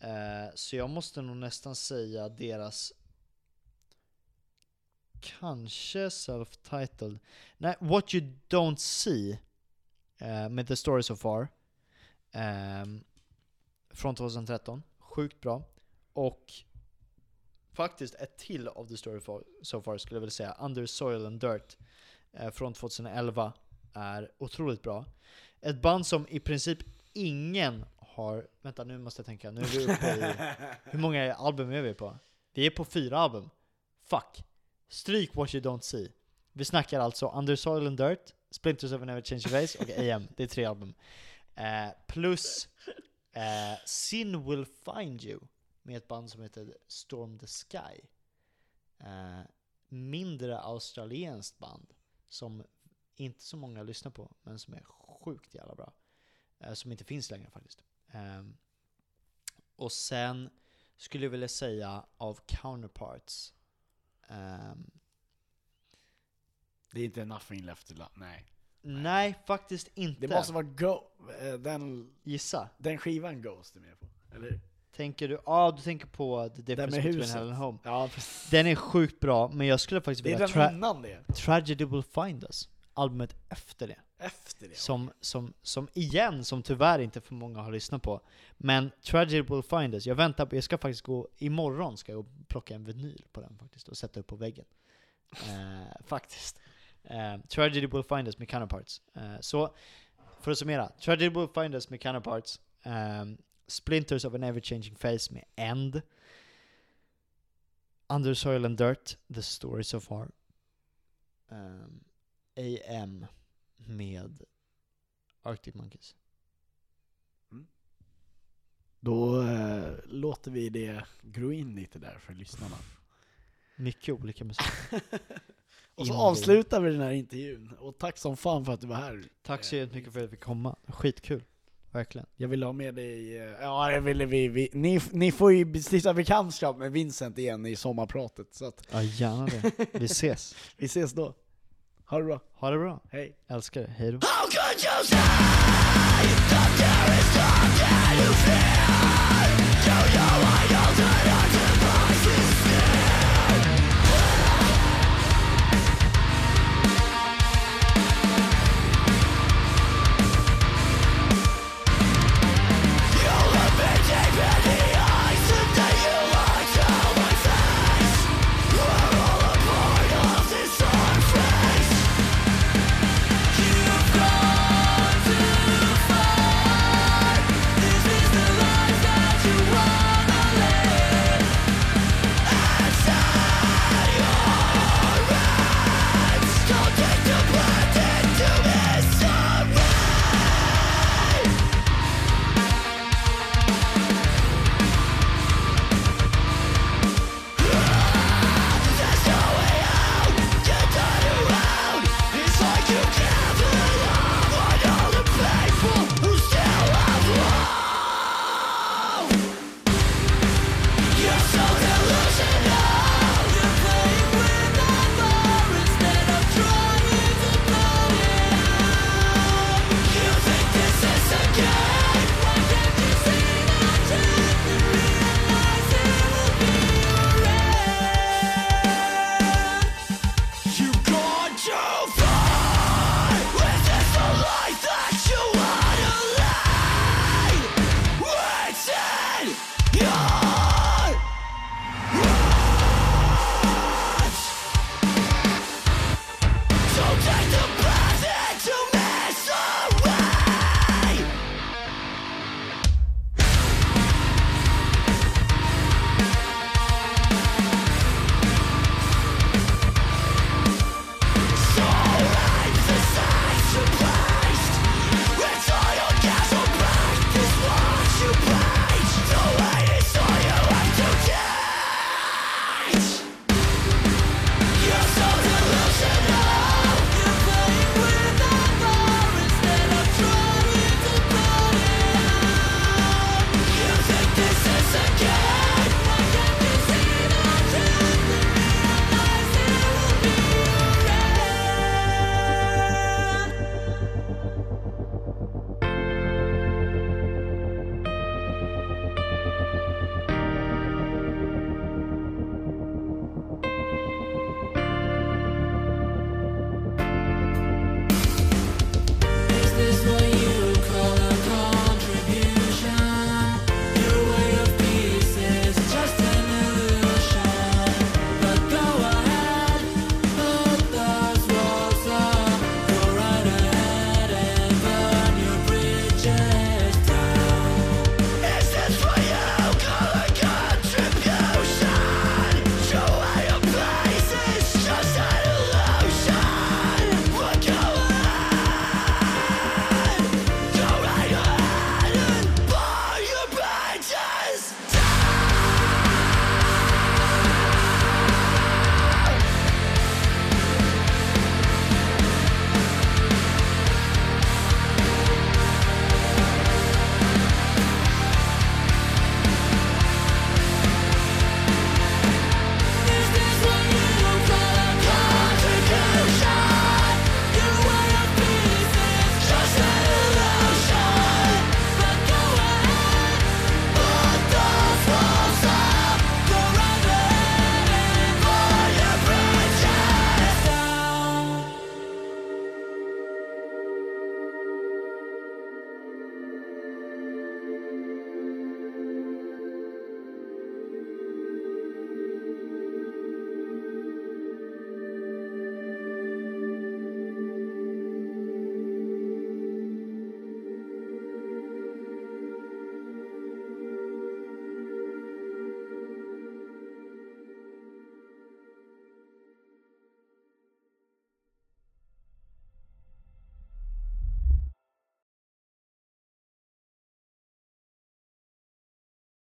Eh, så jag måste nog nästan säga deras kanske self-titled. Nej, What You Don't See eh, med The Story So Far. Ehm, från 2013. Sjukt bra. Och faktiskt ett till av The Story Far, So Far skulle jag vilja säga. Under Soil and Dirt eh, från 2011 är otroligt bra. Ett band som i princip ingen har... Vänta nu måste jag tänka, nu är vi uppe i... Hur många album är vi på? Vi är på fyra album. Fuck. Stryk What You Don't See. Vi snackar alltså Under Soil and Dirt, Splinters of an Ever Changing Face och AM. Det är tre album. Eh, plus eh, Sin Will Find You med ett band som heter Storm the Sky. Eh, mindre australienskt band som inte så många lyssnar på, men som är sjukt jävla bra. Eh, som inte finns längre faktiskt. Ehm, och sen skulle jag vilja säga av Counterparts. ehm, Det är inte nothing left to love, nej. nej, faktiskt inte. Det måste vara Go... eh, Den, Gissa. den skivan Ghost är med på, eller hur? Tänker du, ja ah, du tänker på The Difference Between huset. Hell and Home. Ja, precis. Den är sjukt bra, men jag skulle faktiskt Det är vilja den innan det. Tragedy Will Find Us, albumet efter det. Efter det. Som, som, som igen, som tyvärr inte för många har lyssnat på. Men Tragedy Will Find Us, jag väntar på, jag ska faktiskt gå, imorgon ska jag plocka en vinyl på den faktiskt och sätta upp på väggen. Eh, faktiskt. Eh, Tragedy Will Find Us med Counterparts. Eh, så, för att summera. Tragedy Will Find Us med Counterparts. ehm, Splinters of an Ever Changing Face med End. Under Soil and Dirt, The Story So Far. Ehm, AM med Arctic Monkeys. Då eh, låter vi det gro in lite där för lyssnarna. Mycket olika musik. Och så avslutar vi den här intervjun. Och tack som fan för att du var här. Tack så jättemycket för att vi fick komma. Skitkul. Verkligen. Jag vill ha med dig, eh, ja jag ville vi, vi ni, ni får ju stifta bekantskap med Vincent igen i sommarpratet. Så att Ja, gärna det. Vi ses. vi ses då. Ha det bra, Ha det bra. hej. Älskar dig. Hej då. How could you say that there is something you fear? Do you want to